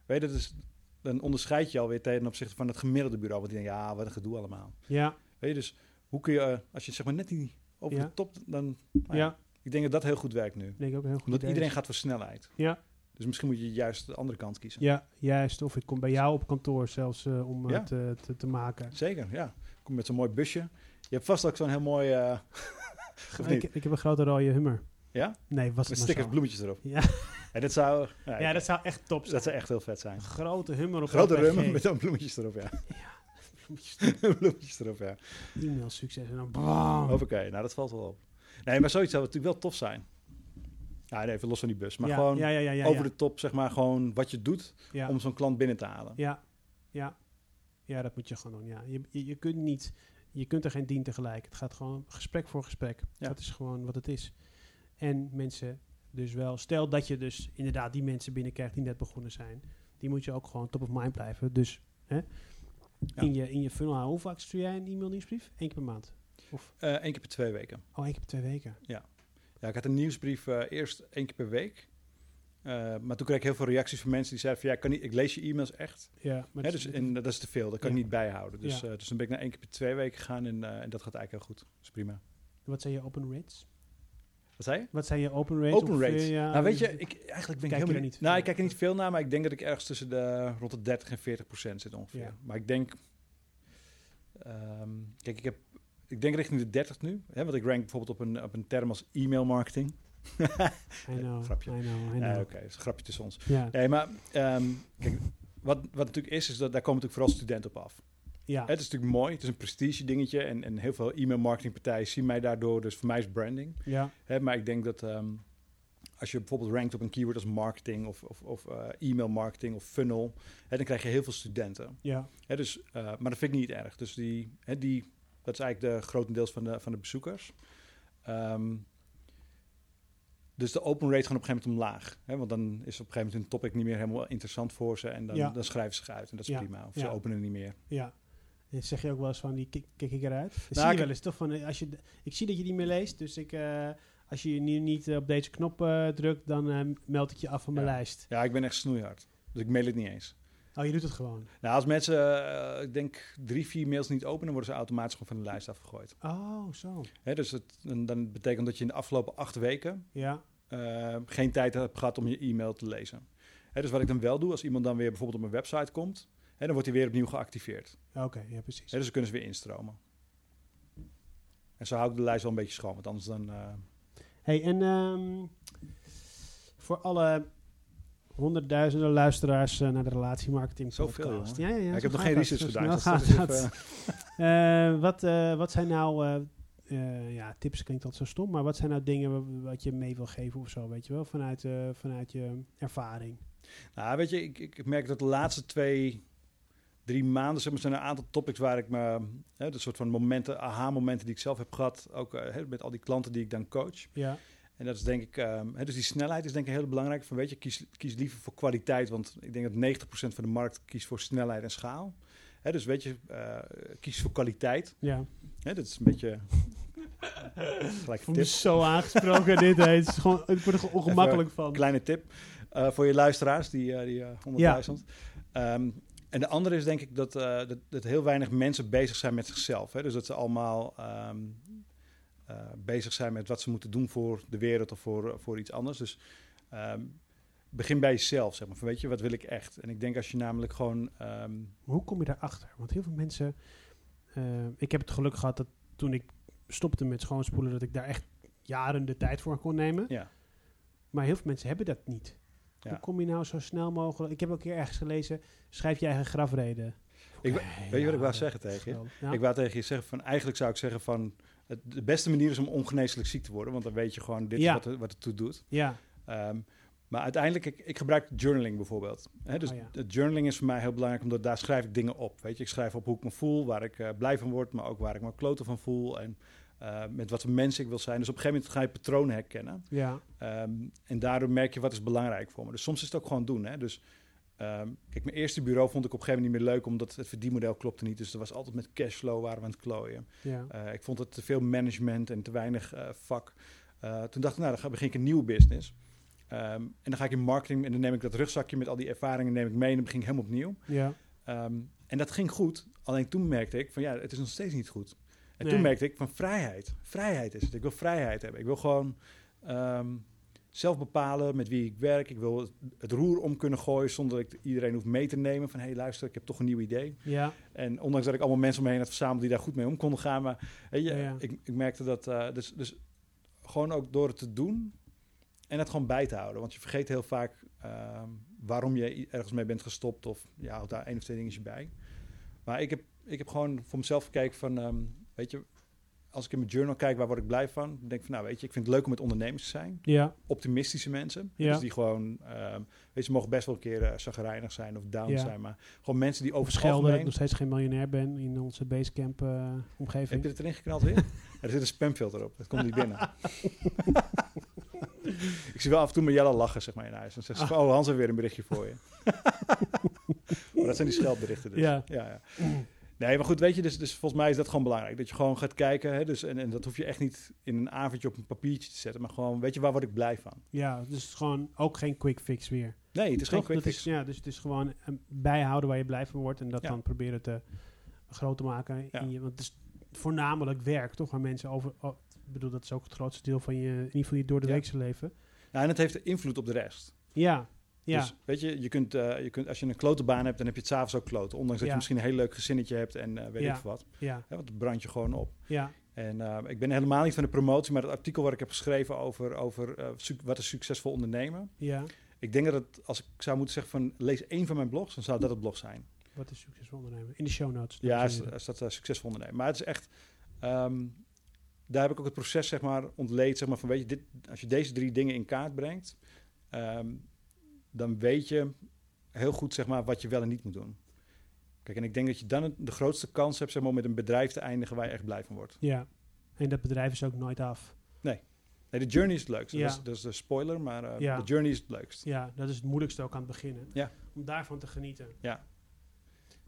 Weet je, dat is, dan onderscheid je alweer ten opzichte van het gemiddelde bureau. Want die denkt, ja, wat een gedoe allemaal. ja, Weet je, dus hoe kun je, eh, als je zeg maar net die over Ja. de top, dan... nou ja. Ik denk dat dat heel goed werkt nu. Denk ook heel goed Omdat iedereen gaat voor snelheid. Ja. Dus misschien moet je juist de andere kant kiezen. Ja, juist. Of ik kom bij jou op kantoor zelfs eh, om Ja. het te, te, te maken. Zeker, ja. Kom met zo'n mooi busje. Je hebt vast ook zo'n heel mooi... eh? Ik, ik heb een grote rode hummer. Ja? Nee, was Met het stickers, bloemetjes erop. Ja. En dat zou... Ja, ja, dat zou echt top zijn. dat zou echt heel vet zijn. Een grote hummer op Grote rum met dan bloemetjes erop, ja. bloemetjes erop, ja. E-mail succes en dan bam. Hoppakee, nou dat valt wel op. Nee, maar zoiets zou natuurlijk wel tof zijn. Ja, nee, even los van die bus. Maar ja, gewoon ja, ja, ja, ja, over ja. de top, zeg maar, gewoon wat je doet ja. om zo'n klant binnen te halen. Ja, ja. Ja, dat moet je gewoon doen. Ja. Je, je, je kunt niet, je kunt er geen dien tegelijk. Het gaat gewoon gesprek voor gesprek. Ja. Dat is gewoon wat het is. En mensen dus wel, stel dat je dus inderdaad die mensen binnenkrijgt die net begonnen zijn. Die moet je ook gewoon top of mind blijven. Dus hè, Ja. in, je, in je funnel houden. Hoe vaak stuur jij een e-mail nieuwsbrief? Eén keer per maand? Of, Eén keer per twee weken. oh, één keer per twee weken. Ja, ik had een nieuwsbrief eh, eerst één keer per week. Eh, maar toen kreeg ik heel veel reacties van mensen die zeiden van... ja, ik, kan niet, ik lees je e-mails echt. Ja, maar Hè, het dus, en dat is te veel, dat kan Ja. ik niet bijhouden. Dus, Ja. eh, dus dan ben ik naar één keer per twee weken gegaan en, eh, en dat gaat eigenlijk heel goed. Dat is prima. wat zijn je open rates? Wat zei je? Wat zijn je open rates? Open rates. Ja, nou, weet je, dus- ik, eigenlijk ben ik je helemaal er niet... Nou, ik kijk er niet veel naar, maar ik denk dat ik ergens tussen de rond de 30 en 40 procent zit ongeveer. Maar ik denk... ehm, kijk, ik heb... Ik denk richting de 30 nu. Hè, want ik rank bijvoorbeeld op een, op een term als e-mail marketing. I know, grapje. I know, I know. Oké, is een grapje tussen ons. Ja, Nee, maar ehm, kijk, wat, wat natuurlijk is, is dat daar komen natuurlijk vooral studenten op af. ja. Het is natuurlijk mooi, het is een prestige dingetje en, en heel veel e-mail marketingpartijen zien mij daardoor, dus voor mij is branding. ja. Hè, maar ik denk dat ehm, als je bijvoorbeeld rankt op een keyword als marketing of, of, of eh, e-mail marketing of funnel, hè, dan krijg je heel veel studenten. Ja, Hè, dus, uh, maar dat vind ik niet erg. Dus die, hè, die, dat is eigenlijk de grotendeels van de, van de bezoekers. Um, dus de open rate gaat op een gegeven moment omlaag. Hè, want dan is op een gegeven moment een topic niet meer helemaal interessant voor ze. En dan, Ja. dan schrijven ze zich uit. En dat is Ja. prima. Of ze openen niet meer. ja. En zeg je ook wel eens van, die kik, kik ik eruit? Dat Nou, zie je wel eens, toch? Van, eh, als je, ik zie dat je die meer leest, dus ik, eh, als je nu niet op deze knop eh, drukt, dan meld ik je af van mijn Ja. lijst. Ja, ik ben echt snoeihard. Dus ik mail het niet eens. Oh, je doet het gewoon. Nou, als mensen, ik denk, drie, vier mails niet openen, worden ze automatisch gewoon van de lijst afgegooid. Oh, zo. Hè, dus het, en dan betekent dat je in de afgelopen acht weken Ja, eh, geen tijd hebt gehad om je e-mail te lezen. Hè, dus wat ik dan wel doe, als iemand dan weer bijvoorbeeld op mijn website komt, hè, dan wordt hij weer opnieuw geactiveerd. oké, ja, precies. Hè, dus dan kunnen ze weer instromen. En zo hou ik de lijst wel een beetje schoon, want anders dan... eh, Hey, en ehm, voor alle honderdduizenden luisteraars eh, naar de relatiemarketing Zoveel, podcast. Ja, ja, ja, ik heb nog geen research gedaan. dus Eh, wat, wat zijn nou, eh, ja, tips klinkt altijd zo stom, maar wat zijn nou dingen wa- wat je mee wil geven of zo, weet je wel, vanuit, eh, vanuit je ervaring? Nou, weet je, ik, ik merk dat de laatste twee, drie maanden zeg maar, zijn er een aantal topics waar ik me, hè, de soort van momenten, aha-momenten die ik zelf heb gehad, ook eh, hè, met al die klanten die ik dan coach. Ja, En dat is denk ik, ehm, hè, dus die snelheid is denk ik heel belangrijk. Van weet je, kies, kies liever voor kwaliteit, want ik denk dat 90% van de markt kiest voor snelheid en schaal. Hè, dus weet je, eh, kies voor kwaliteit. ja. Hè, dat is een beetje gelijk tip. zo aangesproken dit, hè. Het is gewoon, ik word er ongemakkelijk van. Kleine tip eh, voor je luisteraars, die, eh, die eh, 100.000. Ehm, en de andere is denk ik dat, dat, dat heel weinig mensen bezig zijn met zichzelf. Hè? Dus dat ze allemaal ehm, eh, bezig zijn met wat ze moeten doen voor de wereld of voor, voor iets anders. Dus ehm, begin bij jezelf, zeg maar. Van, weet je, wat wil ik echt? En ik denk als je namelijk gewoon... ehm, hoe kom je daarachter? Want heel veel mensen... eh, ik heb het geluk gehad dat toen ik stopte met schoonspoelen, dat ik daar echt jaren de tijd voor kon nemen. Ja. Maar heel veel mensen hebben dat niet. Ja. Hoe kom je nou zo snel mogelijk... Ik heb ook keer ergens gelezen, schrijf je eigen grafreden. Ik, weet je wat ik wou zeggen tegen je? Ja. Ik wou tegen je zeggen van, eigenlijk zou ik zeggen van, het, de beste manier is om ongeneeslijk ziek te worden, want dan weet je gewoon, dit wat het, wat het toe doet. ja, Ehm, maar uiteindelijk, ik, ik gebruik journaling bijvoorbeeld. Hè, dus Oh ja. het journaling is voor mij heel belangrijk, omdat daar schrijf ik dingen op. Weet je, ik schrijf op hoe ik me voel, waar ik eh, blij van word, maar ook waar ik me kloten van voel en eh, met wat voor mens ik wil zijn. Dus op een gegeven moment ga je patronen herkennen. ja, Ehm, en daardoor merk je wat is belangrijk voor me. Dus soms is het ook gewoon doen. Hè? Dus ehm, kijk, mijn eerste bureau vond ik op een gegeven moment niet meer leuk, omdat het verdienmodel klopte niet. Dus er was altijd met cashflow waren we aan het klooien. ja. Eh, ik vond het te veel management en te weinig vak. Toen dacht ik, nou, dan begin ik een nieuwe business. Ehm, en dan ga ik in marketing en dan neem ik dat rugzakje met al die ervaringen neem ik mee en dan begin ik helemaal opnieuw. ja. Ehm, en dat ging goed. Alleen toen merkte ik van ja, het is nog steeds niet goed. En Nee. toen merkte ik van vrijheid. Vrijheid is het. Ik wil vrijheid hebben. Ik wil gewoon ehm, zelf bepalen met wie ik werk. Ik wil het, het roer om kunnen gooien zonder dat ik iedereen hoef mee te nemen. Van hé, hey, luister, ik heb toch een nieuw idee. ja. En ondanks dat ik allemaal mensen om me heen had verzameld die daar goed mee om konden gaan. Maar Ja, ja. Ik, ik merkte dat. eh, dus, dus gewoon ook door het te doen en het gewoon bij te houden. Want je vergeet heel vaak ehm, waarom je ergens mee bent gestopt. Of ja, houdt daar één of twee dingetjes bij. Maar ik heb, ik heb gewoon voor mezelf gekeken van, ehm, weet je, als ik in mijn journal kijk, waar word ik blij van? Dan denk ik van, nou weet je, ik vind het leuk om met ondernemers te zijn. Ja, Optimistische mensen. Ja. Dus die gewoon, ehm, weet je, mogen best wel een keer uh, zagrijnig zijn of down Ja. zijn. Maar gewoon mensen die over Schelden dat ik nog steeds geen miljonair ben in onze basecamp Heb omgeving. je het erin geknald weer? Er zit een spamfilter op. Dat komt niet binnen. ik zie wel af en toe Jelle lachen, zeg maar, in huis. Dan zegt ze van, oh, Hans heeft weer een berichtje voor je. maar dat zijn die scheldberichten dus. Ja. ja, ja. Nee, maar goed, weet je, dus, dus volgens mij is dat gewoon belangrijk. Dat je gewoon gaat kijken, hè, dus, en, en dat hoef je echt niet in een avondje op een papiertje te zetten. Maar gewoon, weet je, waar word ik blij van? Ja, dus gewoon ook geen quick fix weer. Nee, het is geen quick Dat fix. Is, ja, dus het is gewoon eh, bijhouden waar je blij van wordt en dat Ja. dan proberen te groot te maken. Ja. In je, want het is voornamelijk werk, toch? Waar mensen over. Bedoel, dat is ook het grootste deel van je, in ieder geval je door de Ja. weekse leven. Nou, en het heeft invloed op de rest. Ja, ja, Dus weet je, je kunt, eh, je kunt, als je een klote baan hebt, dan heb je het s'avonds ook kloten. Ondanks dat Ja. je misschien een heel leuk gezinnetje hebt en eh, weet Ja. ik veel wat. ja, want het brandt je gewoon op. ja, En eh, ik ben helemaal niet van de promotie, maar het artikel wat ik heb geschreven over, over wat is succesvol ondernemen. ja. Ik denk dat het, als ik zou moeten zeggen van lees één van mijn blogs, dan zou dat het blog zijn. Wat is succesvol ondernemen? In de show notes. Ja, eh, succesvol ondernemen. Maar het is echt, ehm, daar heb ik ook het proces zeg maar ontleed, zeg maar van weet je, dit, als je deze drie dingen in kaart brengt, ehm, dan weet je heel goed zeg maar wat je wel en niet moet doen. Kijk, en ik denk dat je dan de grootste kans hebt zeg maar, om met een bedrijf te eindigen waar je echt blij van wordt. Ja, en dat bedrijf is ook nooit af. Nee, de journey is het leukste. Ja. Dat, is, dat is de spoiler, maar eh, Ja. de journey is het leukst. Ja, dat is het moeilijkste ook aan het beginnen. Ja. Om daarvan te genieten. Ja.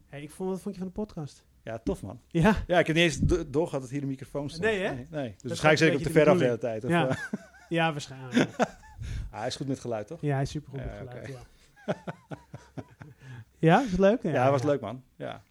Hey, ik vond, wat vond je van de podcast? Ja, tof man. Ja, Ja, ik heb niet eens do- doorgehad dat hier een microfoon staat. Nee, hè? Nee, nee. Dus waarschijnlijk zit ik op de beetje de ver af de hele tijd. Of, Ja. eh, ja waarschijnlijk. ah, hij is goed met geluid, toch? Ja, hij is supergoed Ja, met geluid, ja. ja, is het leuk? Ja, dat was leuk man. Ja.